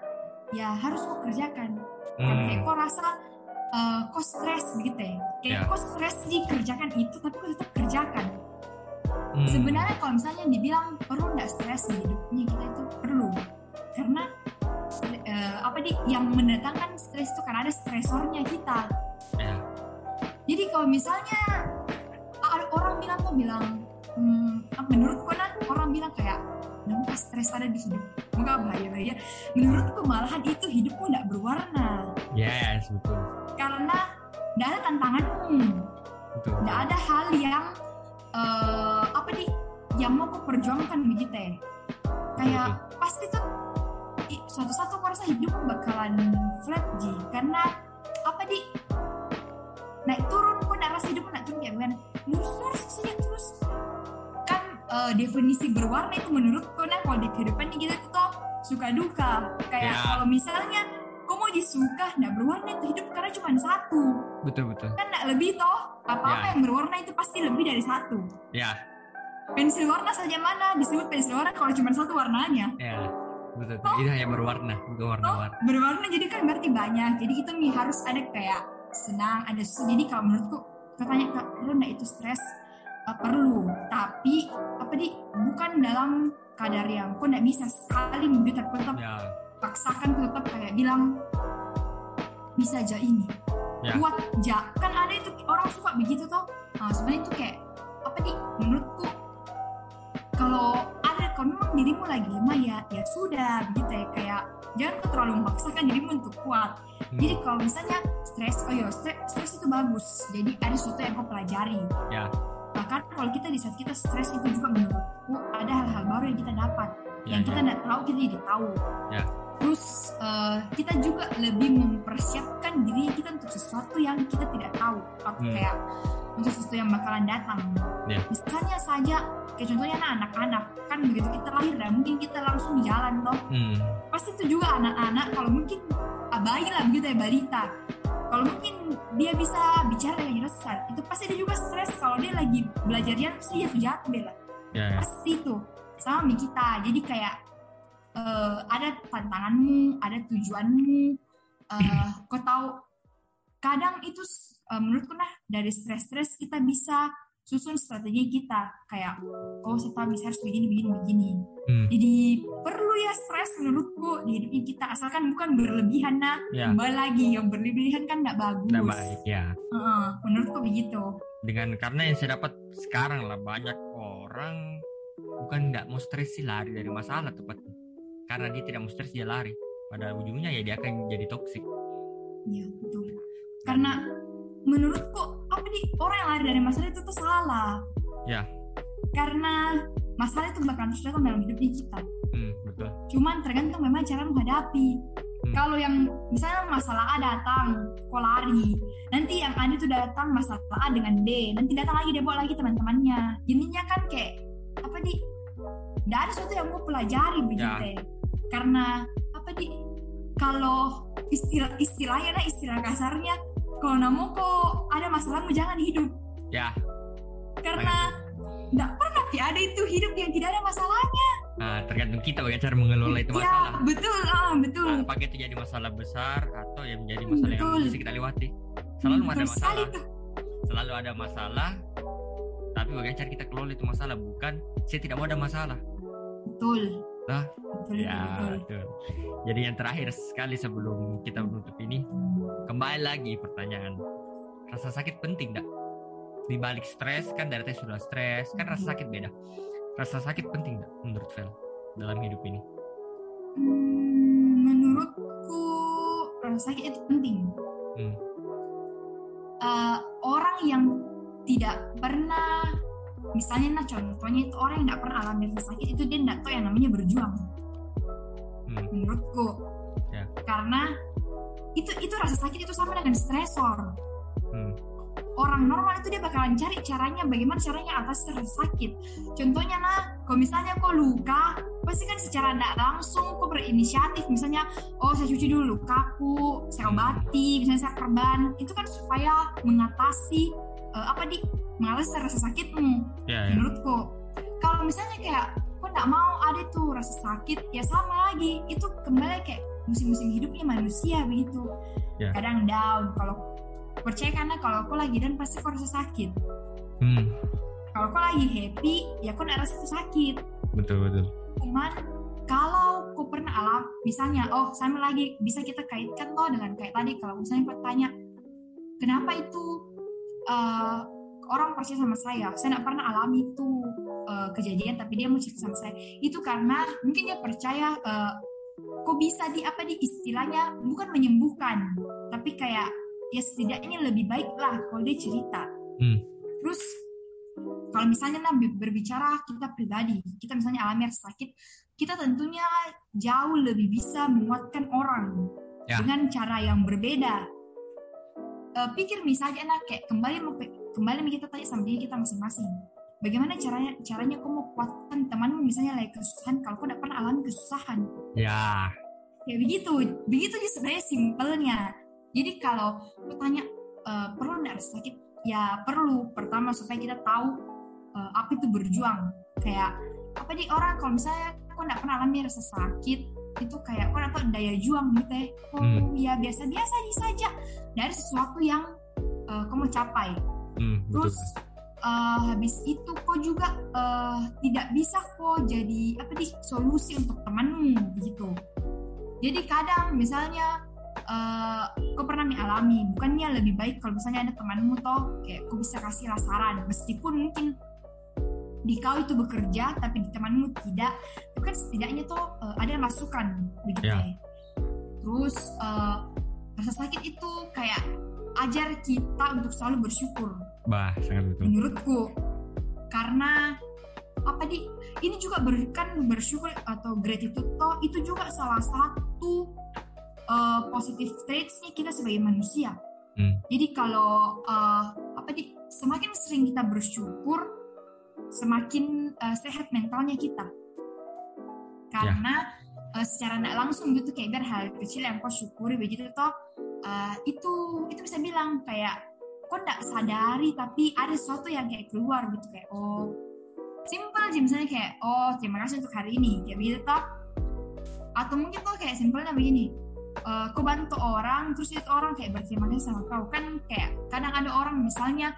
ya harus kau kerjakan. Hmm. karena kayak kau rasa uh, kau stres begitu ya. Kayak yeah. kau stres dikerjakan itu tapi kau tetap kerjakan. Hmm. sebenarnya kalau misalnya dibilang perlu nggak stres di hidupnya kita itu perlu. Karena uh, apa di yang mendatangkan stres itu karena ada stresornya kita. Yeah. jadi kalau misalnya orang bilang tuh bilang hmm, menurutku kan orang bilang kayak kenapa stres ada di hidup. Enggak bahaya bahaya. Menurutku malahan itu hidupmu tidak berwarna. Yes betul. Karena tidak ada tantanganmu. Tidak ada hal yang uh, apa nih yang mau kau perjuangkan begitu ya kayak betul. pasti tuh suatu satu aku rasa hidup bakalan flat ji. Karena apa di naik turun pun rasa hidup naik turun ya kan lurus lurus saja terus. Kan uh, definisi berwarna itu menurutku nah kalau di kehidupan kita tuh suka duka. Kayak yeah. kalau misalnya kok mau disuka nggak berwarna itu hidup karena cuma satu. Betul betul. Kan nggak lebih toh. Apa apa yeah. yang berwarna itu pasti lebih dari satu. Ya. Yeah. pensil warna saja mana? Disebut pensil warna kalau cuma satu warnanya. Ya. yeah. Betul ini hanya berwarna berwarna warna berwarna jadi kan berarti banyak. Jadi itu nih harus ada kayak senang ada susah jadi kalau menurutku katanya kak perlu nggak itu stres uh, perlu. Tapi apa di bukan dalam kadar yang kok nggak bisa sekali mungkin tetap ya. paksakan tetap kayak bilang bisa aja ini. Ya. buat ja kan ada itu orang suka begitu toh. Nah, sebenarnya itu kayak apa di menurutku kalau kalau memang dirimu lagi lemah ya ya sudah begitu ya kayak jangan terlalu memaksakan dirimu untuk kuat hmm. jadi kalau misalnya stres oh ya stres, itu bagus jadi ada sesuatu yang kau pelajari ya. bahkan kalau kita di saat kita stres itu juga menurutku ada hal-hal baru yang kita dapat ya, yang kita tidak ya. tahu kita jadi tahu ya. terus uh, kita juga lebih mempersiapkan diri kita untuk sesuatu yang kita tidak tahu atau hmm. kayak untuk sesuatu yang bakalan datang. Ya. misalnya saja kayak contohnya anak-anak. Kan begitu kita lahir dan mungkin kita langsung jalan toh. Hmm. pasti itu juga anak-anak kalau mungkin bayi lah begitu ya balita. Kalau mungkin dia bisa bicara dengan jelas itu pasti dia juga stres. Kalau dia lagi belajar dia pasti dia jatuh bela ya, ya. pasti itu. Sama kita. Jadi kayak uh, ada tantanganmu ada tujuanmu. Uh, kau tahu kadang itu uh, menurutku nah dari stres-stres kita bisa susun strategi kita. Kayak oh saya bisa harus begini begini begini. Hmm. jadi perlu ya stres menurutku di hidup kita. Asalkan bukan berlebihan nah ya. kembali lagi. Yang berlebihan kan nggak bagus. Nggak baik ya. Uh, menurutku begitu. Dengan karena yang saya dapat sekarang lah banyak orang bukan nggak mau stres sih lari dari masalah tepatnya. Karena dia tidak mau stres dia lari. Pada ujungnya ya dia akan jadi toksik iya betul. Karena menurutku apa nih orang yang lari dari masalah itu tuh salah. Ya. Karena masalah itu bakalan terus datang dalam hidupnya kita. Hmm, betul. Cuman tergantung memang cara menghadapi. Hmm. kalau yang misalnya masalah A datang kok lari. Nanti yang A itu datang masalah A dengan D. Nanti datang lagi dia bawa lagi teman-temannya. Intinya kan kayak apa nih tidak ada sesuatu yang mau pelajari begitu ya. karena apa nih kalau istilah istilahnya lah istilah kasarnya kalau namu kok ada masalahmu jangan hidup. Ya. Karena tidak pernah ya ada itu hidup yang tidak ada masalahnya. Nah tergantung kita bagaimana cara mengelola itu ya, masalah. betul ah betul. nah, apakah itu jadi masalah besar atau yang menjadi masalah betul. yang bisa kita lewati. Selalu betul ada masalah. selalu ada masalah. Tapi bagaimana cara kita kelola itu masalah? Bukan saya tidak mau ada masalah. Betul nah ya betul. jadi yang terakhir sekali sebelum kita menutup ini kembali lagi pertanyaan. Rasa sakit penting tidak di balik stres kan dari sudah stres kan rasa sakit beda. Rasa sakit penting gak menurut Vel dalam hidup ini? Hmm, menurutku rasa sakit itu penting. Hmm. uh, orang yang tidak pernah misalnya nah contohnya itu orang yang tidak pernah alami rasa sakit itu dia tidak tahu yang namanya berjuang. Hmm. menurutku. Ya. karena itu itu rasa sakit itu sama dengan stresor. Hmm. Orang normal itu dia bakalan cari caranya bagaimana caranya atas rasa sakit. Contohnya nah kalau misalnya kok luka pasti kan secara tidak langsung kok berinisiatif. Misalnya oh saya cuci dulu lukaku saya obati misalnya saya perban. Itu kan supaya mengatasi uh, apa di mengatasi rasa sakitmu. Yeah, yeah. menurutku. Kalau misalnya kayak kok tidak mau? Ada tuh rasa sakit. Ya sama lagi. Itu kembali kayak musim-musim hidupnya manusia begitu. Yeah. kadang down. Kalau percaya karena kalau aku lagi dan pasti aku rasa sakit. Hmm. kalau aku lagi happy ya aku rasa itu sakit. Betul betul. Cuman kalau aku pernah alam misalnya oh sama lagi bisa kita kaitkan loh dengan kayak tadi kalau misalnya aku tanya kenapa itu uh, orang percaya sama saya saya tidak pernah alami itu uh, kejadian tapi dia mau cerita sama saya itu karena mungkin dia percaya uh, kok bisa di apa di istilahnya bukan menyembuhkan tapi kayak ya setidaknya lebih baik lah kalau dia cerita hmm. terus kalau misalnya nah, berbicara kita pribadi kita misalnya alami rasa sakit kita tentunya jauh lebih bisa menguatkan orang ya. dengan cara yang berbeda uh, pikir misalnya nah kayak kembali kembali kita tanya sama diri kita masing-masing. Bagaimana caranya caranya kau mau kuatkan temanmu? Misalnya lagi kesusahan kalau kau tidak pernah alami kesusahan. Ya. Kayak begitu. Begitu sih sebenarnya simpelnya. Jadi kalau lu tanya uh, perlu nggak rasa sakit? Ya perlu. Pertama supaya kita tahu uh, apa itu berjuang. Kayak apa nih orang? Kalau misalnya kok nggak pernah alami rasa sakit itu kayak kok atau daya juang gitu ya? Kok hmm. ya biasa-biasa saja. Dari sesuatu yang uh, kau mau capai. Hmm, terus uh, habis itu kok juga uh, tidak bisa kok jadi apa nih solusi untuk temanmu gitu. Jadi kadang misalnya uh, kau pernah nih alami bukannya lebih baik kalau misalnya ada temanmu toh kayak kau bisa kasih saran meskipun mungkin di kau itu bekerja tapi di temanmu tidak itu kan setidaknya tuh uh, ada masukan begitu yeah. ya terus uh, rasa sakit itu kayak ajar kita untuk selalu bersyukur bah sangat betul menurutku karena apa di ini juga berikan bersyukur atau gratitude toh itu juga salah satu uh, positive traitsnya kita sebagai manusia. Hmm. Jadi kalau uh, apa di semakin sering kita bersyukur, semakin uh, sehat mentalnya kita. Karena ya. uh, secara tidak langsung gitu kayak biar hal kecil yang kau syukuri begitu toh uh, itu itu bisa bilang kayak kau tidak sadari tapi ada sesuatu yang kayak keluar gitu kayak oh simple aja misalnya kayak oh terima kasih untuk hari ini kayak begitu toh atau mungkin tuh kayak simpelnya begini uh, kau bantu orang terus itu orang kayak berterima kasih sama kau kan kayak kadang ada orang misalnya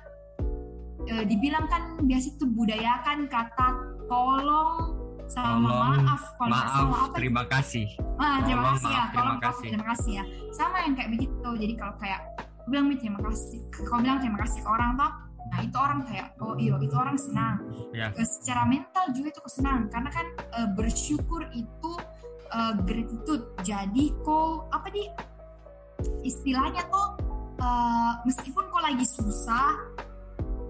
uh, dibilang kan biasa itu budayakan kata tolong sama tolong, maaf. Kalau maaf sama apa? terima kasih. Ah terima kasih ya. tolong terima kasih. terima kasih ya. Sama yang kayak begitu. Jadi kalau kayak aku bilang terima kasih. Kau bilang terima kasih ke orang toh. Nah itu orang kayak oh iya itu orang senang. Ya. secara mental juga itu kesenang karena kan e, bersyukur itu uh, gratitude. Jadi kok apa di istilahnya tuh uh, meskipun kok lagi susah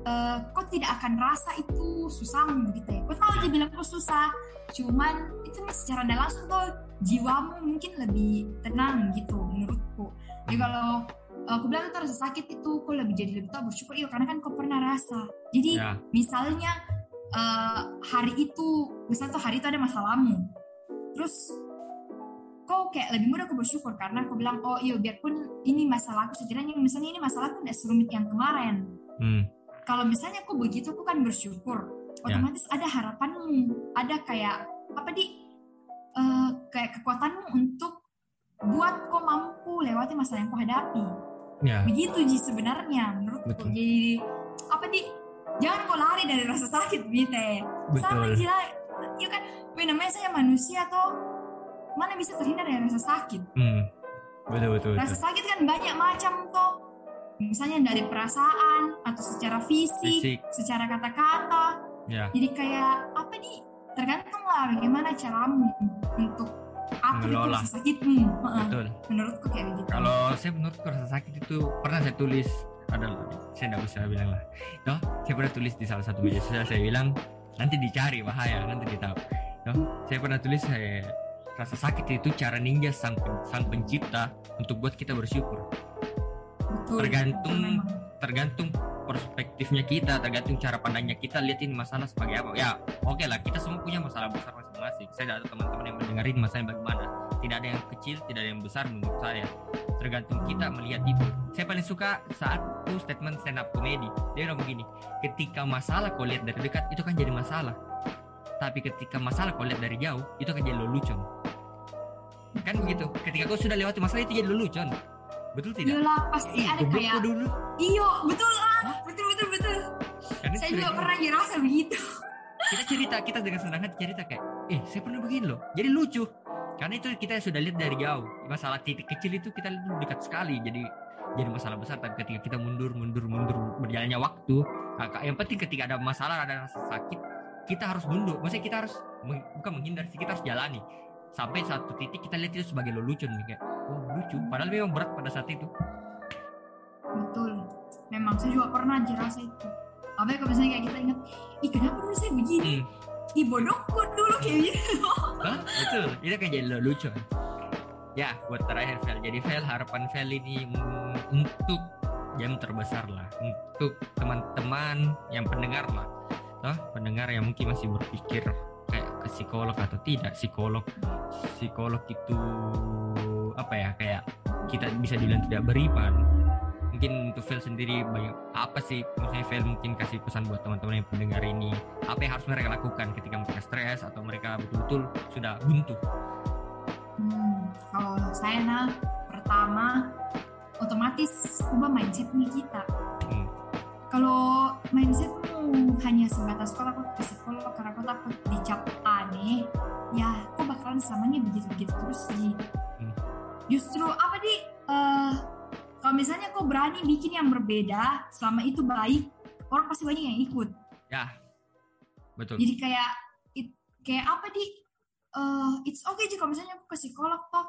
uh, kok tidak akan rasa itu susahmu gitu ya. Kok tahu aja bilang kok susah. Cuman itu secara tidak langsung tuh jiwamu mungkin lebih tenang gitu menurutku. Jadi kalau aku bilang itu rasa sakit itu kok lebih jadi lebih tahu bersyukur. Iya karena kan kau pernah rasa. Jadi ya. misalnya uh, hari itu misalnya tuh hari itu ada masalahmu. Terus kok kayak lebih mudah aku bersyukur karena aku bilang oh iya biarpun ini masalahku sekiranya misalnya ini masalahku tidak serumit yang kemarin. Hmm. Kalau misalnya aku begitu aku kan bersyukur ya. otomatis ya. ada harapanmu ada kayak apa di uh, kayak kekuatanmu untuk buat kau mampu lewati masalah yang kau hadapi Ya. Begitu Ji sebenarnya menurutku. Betul. Jadi apa di jangan kau lari dari rasa sakit Bite. Sama gila, ya kan, namanya saya manusia toh mana bisa terhindar dari rasa sakit. Hmm. Betul, betul, Rasa sakit kan banyak macam toh. Misalnya dari perasaan atau secara fisik, fisik. secara kata-kata. Ya. Jadi kayak apa nih? Tergantung lah bagaimana caramu untuk mengelola rasa sakitmu betul menurutku kayak gitu kalau saya menurutku rasa sakit itu pernah saya tulis ada saya tidak bisa bilang lah no, saya pernah tulis di salah satu media sosial saya bilang nanti dicari bahaya nanti ditahu no, saya pernah tulis saya rasa sakit itu cara ninja sang sang pencipta untuk buat kita bersyukur betul, tergantung betul, tergantung perspektifnya kita tergantung cara pandangnya kita lihat ini masalah sebagai apa. Ya oke okay lah kita semua punya masalah besar masing-masing. Saya ada teman-teman yang mendengarin masalah bagaimana. Tidak ada yang kecil tidak ada yang besar menurut saya. Tergantung kita melihat itu. Saya paling suka saat tuh statement stand up comedy. Dia bilang begini ketika masalah kau lihat dari dekat itu kan jadi masalah. Tapi ketika masalah kau lihat dari jauh itu kan jadi lelucon. Kan begitu. Ketika kau sudah lewati masalah itu jadi lelucon betul tidak? Yolah pasti ada kayak dulu. Iyo betul lah, betul betul betul. Karena saya juga pernah ngerasa begitu. Kita cerita kita dengan senang hati cerita kayak, eh saya pernah begini loh. Jadi lucu. Karena itu kita sudah lihat dari jauh. Masalah titik kecil itu kita lihat dekat sekali. Jadi jadi masalah besar. Tapi ketika kita mundur mundur mundur berjalannya waktu, yang penting ketika ada masalah ada rasa sakit, kita harus mundur. Maksudnya kita harus bukan menghindar sih, kita harus jalani sampai satu titik kita lihat itu sebagai lelucon nih kayak oh lucu. Padahal memang berat pada saat itu. Betul. Memang saya juga pernah rasa itu. Apa kalau misalnya kayak kita ingat ih kenapa dulu saya begini? Hmm. ih bodohku dulu kayak gitu. Hah? betul. Itu kayak jadi lucu ya buat terakhir Vel jadi Vel harapan Vel ini untuk jam terbesar lah. Untuk teman-teman yang pendengar lah. Toh pendengar yang mungkin masih berpikir psikolog atau tidak psikolog psikolog itu apa ya kayak kita bisa dibilang tidak beriman. Mungkin untuk Phil sendiri banyak apa sih maksudnya Phil mungkin kasih pesan buat teman-teman yang pendengar ini apa yang harus mereka lakukan ketika mereka stres atau mereka betul-betul sudah buntu? Hmm, kalau saya nah pertama otomatis ubah mindset nih kita. Hmm. kalau mindsetmu hanya sebatas sekolah aku ke sekolah karena aku takut dicap selamanya begitu-begitu terus sih. Justru apa di? Uh, kalau misalnya kau berani bikin yang berbeda selama itu baik orang pasti banyak yang ikut. Ya betul. Jadi kayak it, kayak apa di? Uh, it's okay sih kalau misalnya aku ke psikolog toh.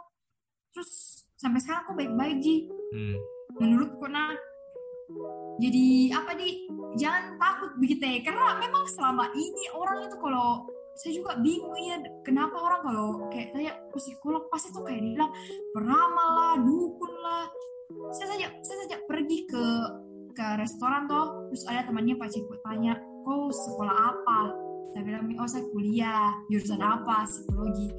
Terus sampai sekarang aku baik-baik ji. Hmm. menurutku nah jadi apa di? Jangan takut begitu ya. Karena memang selama ini orang itu kalau saya juga bingung ya kenapa orang kalau kayak tanya psikolog pasti tuh kayak bilang peramal lah dukun lah. Saya saja saya saja pergi ke ke restoran toh terus ada temannya pak cikgu tanya kau sekolah apa? Saya bilang oh saya kuliah jurusan apa? Psikologi.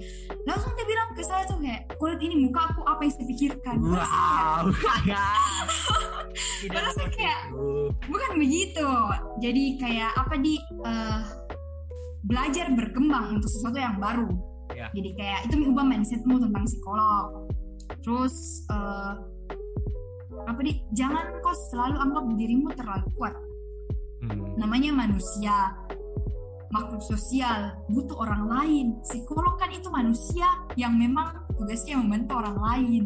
Langsung dia bilang ke saya tuh kayak kulit ini muka aku apa yang saya pikirkan? Wow Padahal saya kayak bukan begitu. Jadi kayak apa di uh, belajar berkembang untuk sesuatu yang baru. Ya. jadi kayak itu mengubah mindsetmu tentang psikolog. Terus uh, apa di jangan kok selalu anggap dirimu terlalu kuat. Hmm. namanya manusia. Makhluk sosial. Butuh orang lain. Psikolog kan itu manusia yang memang tugasnya membantu orang lain.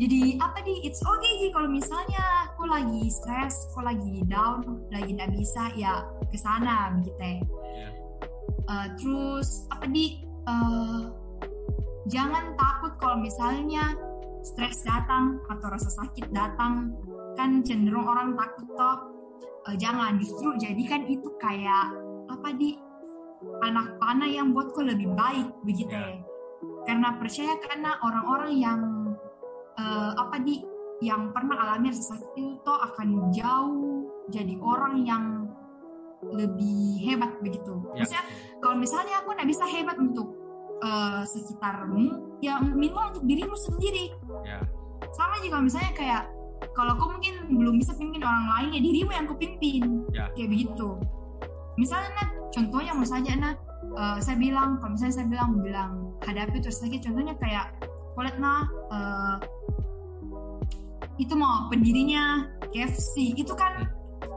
Jadi apa di it's okay sih kalau misalnya kok lagi stres kok lagi down lagi nggak bisa ya ke sana gitu ya uh, terus apa di uh, jangan takut kalau misalnya stres datang atau rasa sakit datang. Kan cenderung orang takut toh. Uh, jangan justru jadikan itu kayak apa di anak panah yang buatku lebih baik begitu ya. karena percaya karena orang-orang yang uh, apa di yang pernah alami rasa sakit itu akan jauh jadi orang yang lebih hebat begitu. Ya. Maksudnya kalau misalnya aku nggak bisa hebat untuk uh, sekitarmu, ya minimal untuk dirimu sendiri. Ya. Sama juga misalnya kayak kalau kau mungkin belum bisa pimpin orang lain ya dirimu yang kau pimpin. Ya. Kayak begitu. Misalnya nah, contohnya mau saja nah uh, saya bilang kalau misalnya saya bilang bilang hadapi terus lagi contohnya kayak kulit nah uh, itu mau pendirinya KFC itu kan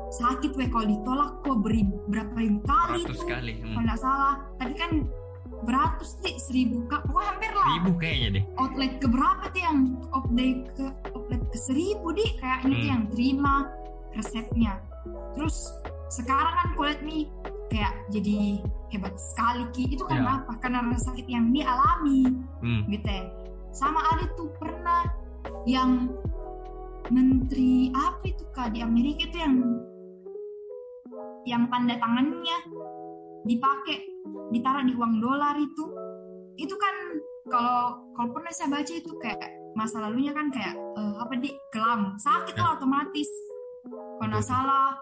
sakit weh kalau ditolak kok beri berapa ribu kali tuh? kali hmm. kalau nggak salah. Tapi kan beratus sih seribu kak pokoknya hampir lah. Seribu kayaknya deh. Outlet ke berapa tuh yang outlet ke outlet ke seribu deh kayaknya hmm. yang terima resepnya. Terus sekarang kan kulit nih kayak jadi hebat sekali ki. Itu kan ya. apa? Karena rasa sakit yang dia alami hmm. gitu ya. Sama ada tuh pernah yang menteri apa itu kak di Amerika itu yang yang tanda tangannya dipakai ditaruh di uang dolar itu. Itu kan kalau kalau pernah saya baca itu kayak masa lalunya kan kayak uh, apa di kelam. Sakit lah otomatis. Kalau nggak salah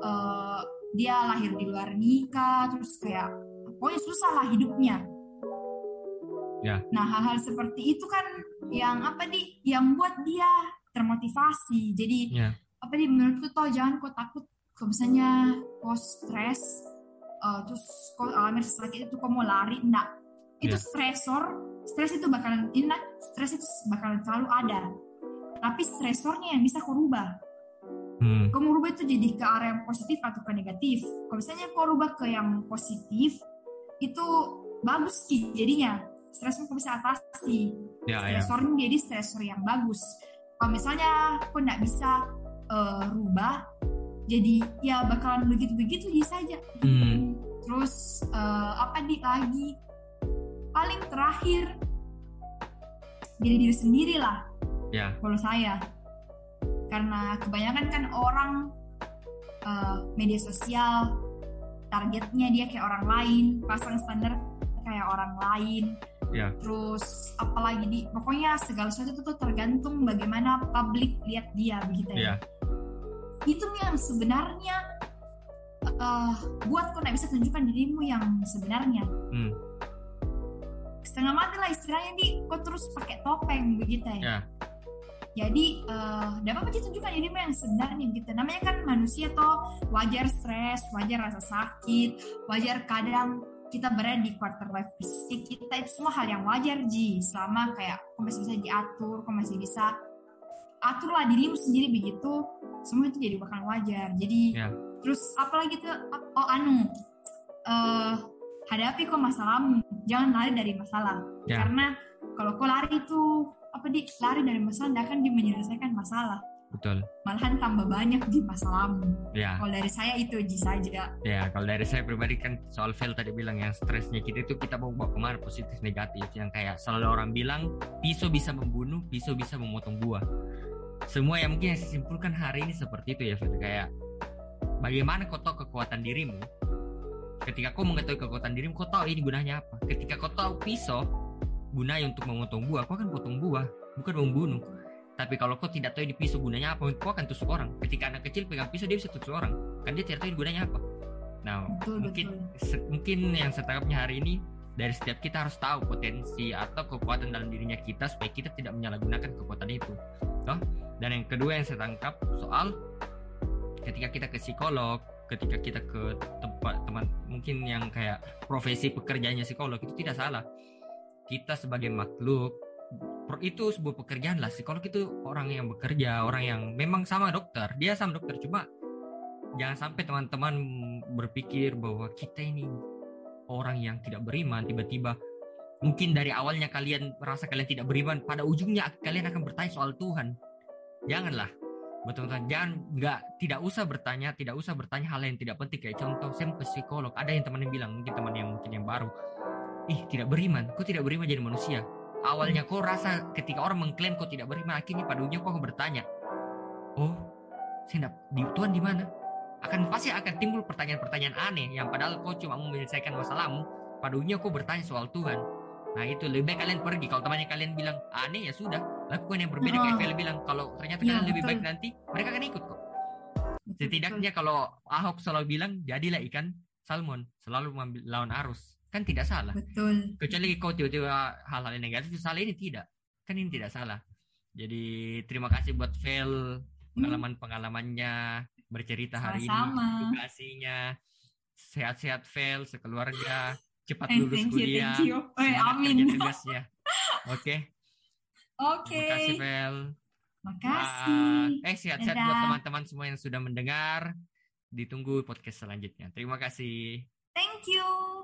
uh, dia lahir di luar nikah terus kayak pokoknya susah lah hidupnya. Ya. nah hal-hal seperti itu kan yang apa di yang buat dia termotivasi. Jadi ya. apa di menurutku toh jangan kau takut kalau misalnya kau stres uh, terus kau alami sakit itu kau mau lari enggak itu yeah. stresor stres itu bakalan enggak stres itu bakalan selalu ada tapi stresornya yang bisa kau rubah hmm. kau mau rubah itu jadi ke arah yang positif atau ke negatif kalau misalnya kau rubah ke yang positif itu bagus sih jadinya stresmu kau bisa atasi yeah, ya. stresornya yeah. jadi stresor yang bagus kalau misalnya kau nggak bisa uh, rubah jadi ya bakalan begitu-begitu saja hmm. terus uh, apa di lagi? Paling terakhir diri diri sendiri lah. Ya. kalau saya. Karena kebanyakan kan orang uh, media sosial targetnya dia kayak orang lain pasang standar kayak orang lain. Ya. terus apalagi di pokoknya segala sesuatu itu tergantung bagaimana publik lihat dia begitu ya, ya itu yang sebenarnya uh, buat kau tidak bisa tunjukkan dirimu yang sebenarnya. Hmm. setengah mati lah istilahnya di. Kau terus pakai topeng begitu ya? Yeah. jadi uh, dapat apa tunjukkan dirimu yang sebenarnya gitu. Namanya kan manusia toh wajar stres wajar rasa sakit wajar kadang kita berada di quarter life crisis kita itu semua hal yang wajar ji. Selama kayak kau masih bisa diatur kau masih bisa aturlah dirimu sendiri begitu semua itu jadi bakal wajar jadi yeah. terus apalagi tuh oh anu uh, hadapi kok masalahmu jangan lari dari masalah yeah. karena kalau kau lari itu apa di lari dari masalah akan menyelesaikan masalah betul. Malahan tambah banyak di masalahmu ya. kalau dari saya itu aja saja. Ya kalau dari saya pribadi kan soal fail tadi bilang yang stresnya kita itu kita mau bawa ke mana positif negatif. Yang kayak selalu orang bilang pisau bisa membunuh pisau bisa memotong buah. Semua yang mungkin yang saya simpulkan hari ini seperti itu ya Phil kayak bagaimana kau tahu kekuatan dirimu? Ketika kau mengetahui kekuatan dirimu kau tahu ini gunanya apa. Ketika kau tahu pisau gunanya untuk memotong buah kau akan potong buah bukan membunuh tapi kalau kau tidak tahu ini pisau gunanya apa kau akan tusuk orang. Ketika anak kecil pegang pisau dia bisa tusuk orang. Kan dia tidak tahu ini gunanya apa. Nah betul, mungkin betul. mungkin yang saya tangkapnya hari ini dari setiap kita harus tahu potensi atau kekuatan dalam dirinya kita supaya kita tidak menyalahgunakan kekuatan itu. Toh? Dan yang kedua yang saya tangkap soal ketika kita ke psikolog ketika kita ke tempat teman mungkin yang kayak profesi pekerjaannya psikolog itu tidak salah. Kita sebagai makhluk itu sebuah pekerjaan lah. Psikolog itu orang yang bekerja orang yang memang sama dokter. Dia sama dokter cuma jangan sampai teman-teman berpikir bahwa kita ini orang yang tidak beriman. Tiba-tiba mungkin dari awalnya kalian merasa kalian tidak beriman pada ujungnya kalian akan bertanya soal Tuhan. Janganlah. Betul-betul jangan nggak tidak usah bertanya tidak usah bertanya hal yang tidak penting. Kayak contoh saya mau ke psikolog. Ada yang teman yang bilang mungkin teman yang mungkin yang baru ih tidak beriman. Kok tidak beriman jadi manusia awalnya kau rasa ketika orang mengklaim kau tidak beriman akhirnya pada ujungnya kau bertanya oh saya di Tuhan di mana? Akan pasti akan timbul pertanyaan-pertanyaan aneh yang padahal kau cuma mau menyelesaikan masalahmu. Pada ujungnya kau bertanya soal Tuhan. Nah itu lebih baik kalian pergi. Kalau temannya kalian bilang aneh ya sudah lakukan yang berbeda. Kayak Feli bilang kalau ternyata ya, kalian betul. lebih baik nanti mereka akan ikut kok. Setidaknya kalau Ahok selalu bilang jadilah ikan salmon selalu mengambil lawan arus kan tidak salah. Betul. Kecuali kau tiba-tiba hal-hal yang negatif salah ini tidak. Kan ini tidak salah. Jadi terima kasih buat Vel hmm. pengalaman-pengalamannya bercerita hari Sama-sama. ini, edukasinya. Sehat-sehat Vel sekeluarga, cepat eh, lulus kuliah. You, thank you. Eh, amin. tugasnya. Oke. Okay. Oke. Okay. Terima kasih Vel. Makasih. Eh sehat-sehat buat teman-teman semua yang sudah mendengar. Ditunggu podcast selanjutnya. Terima kasih. Thank you.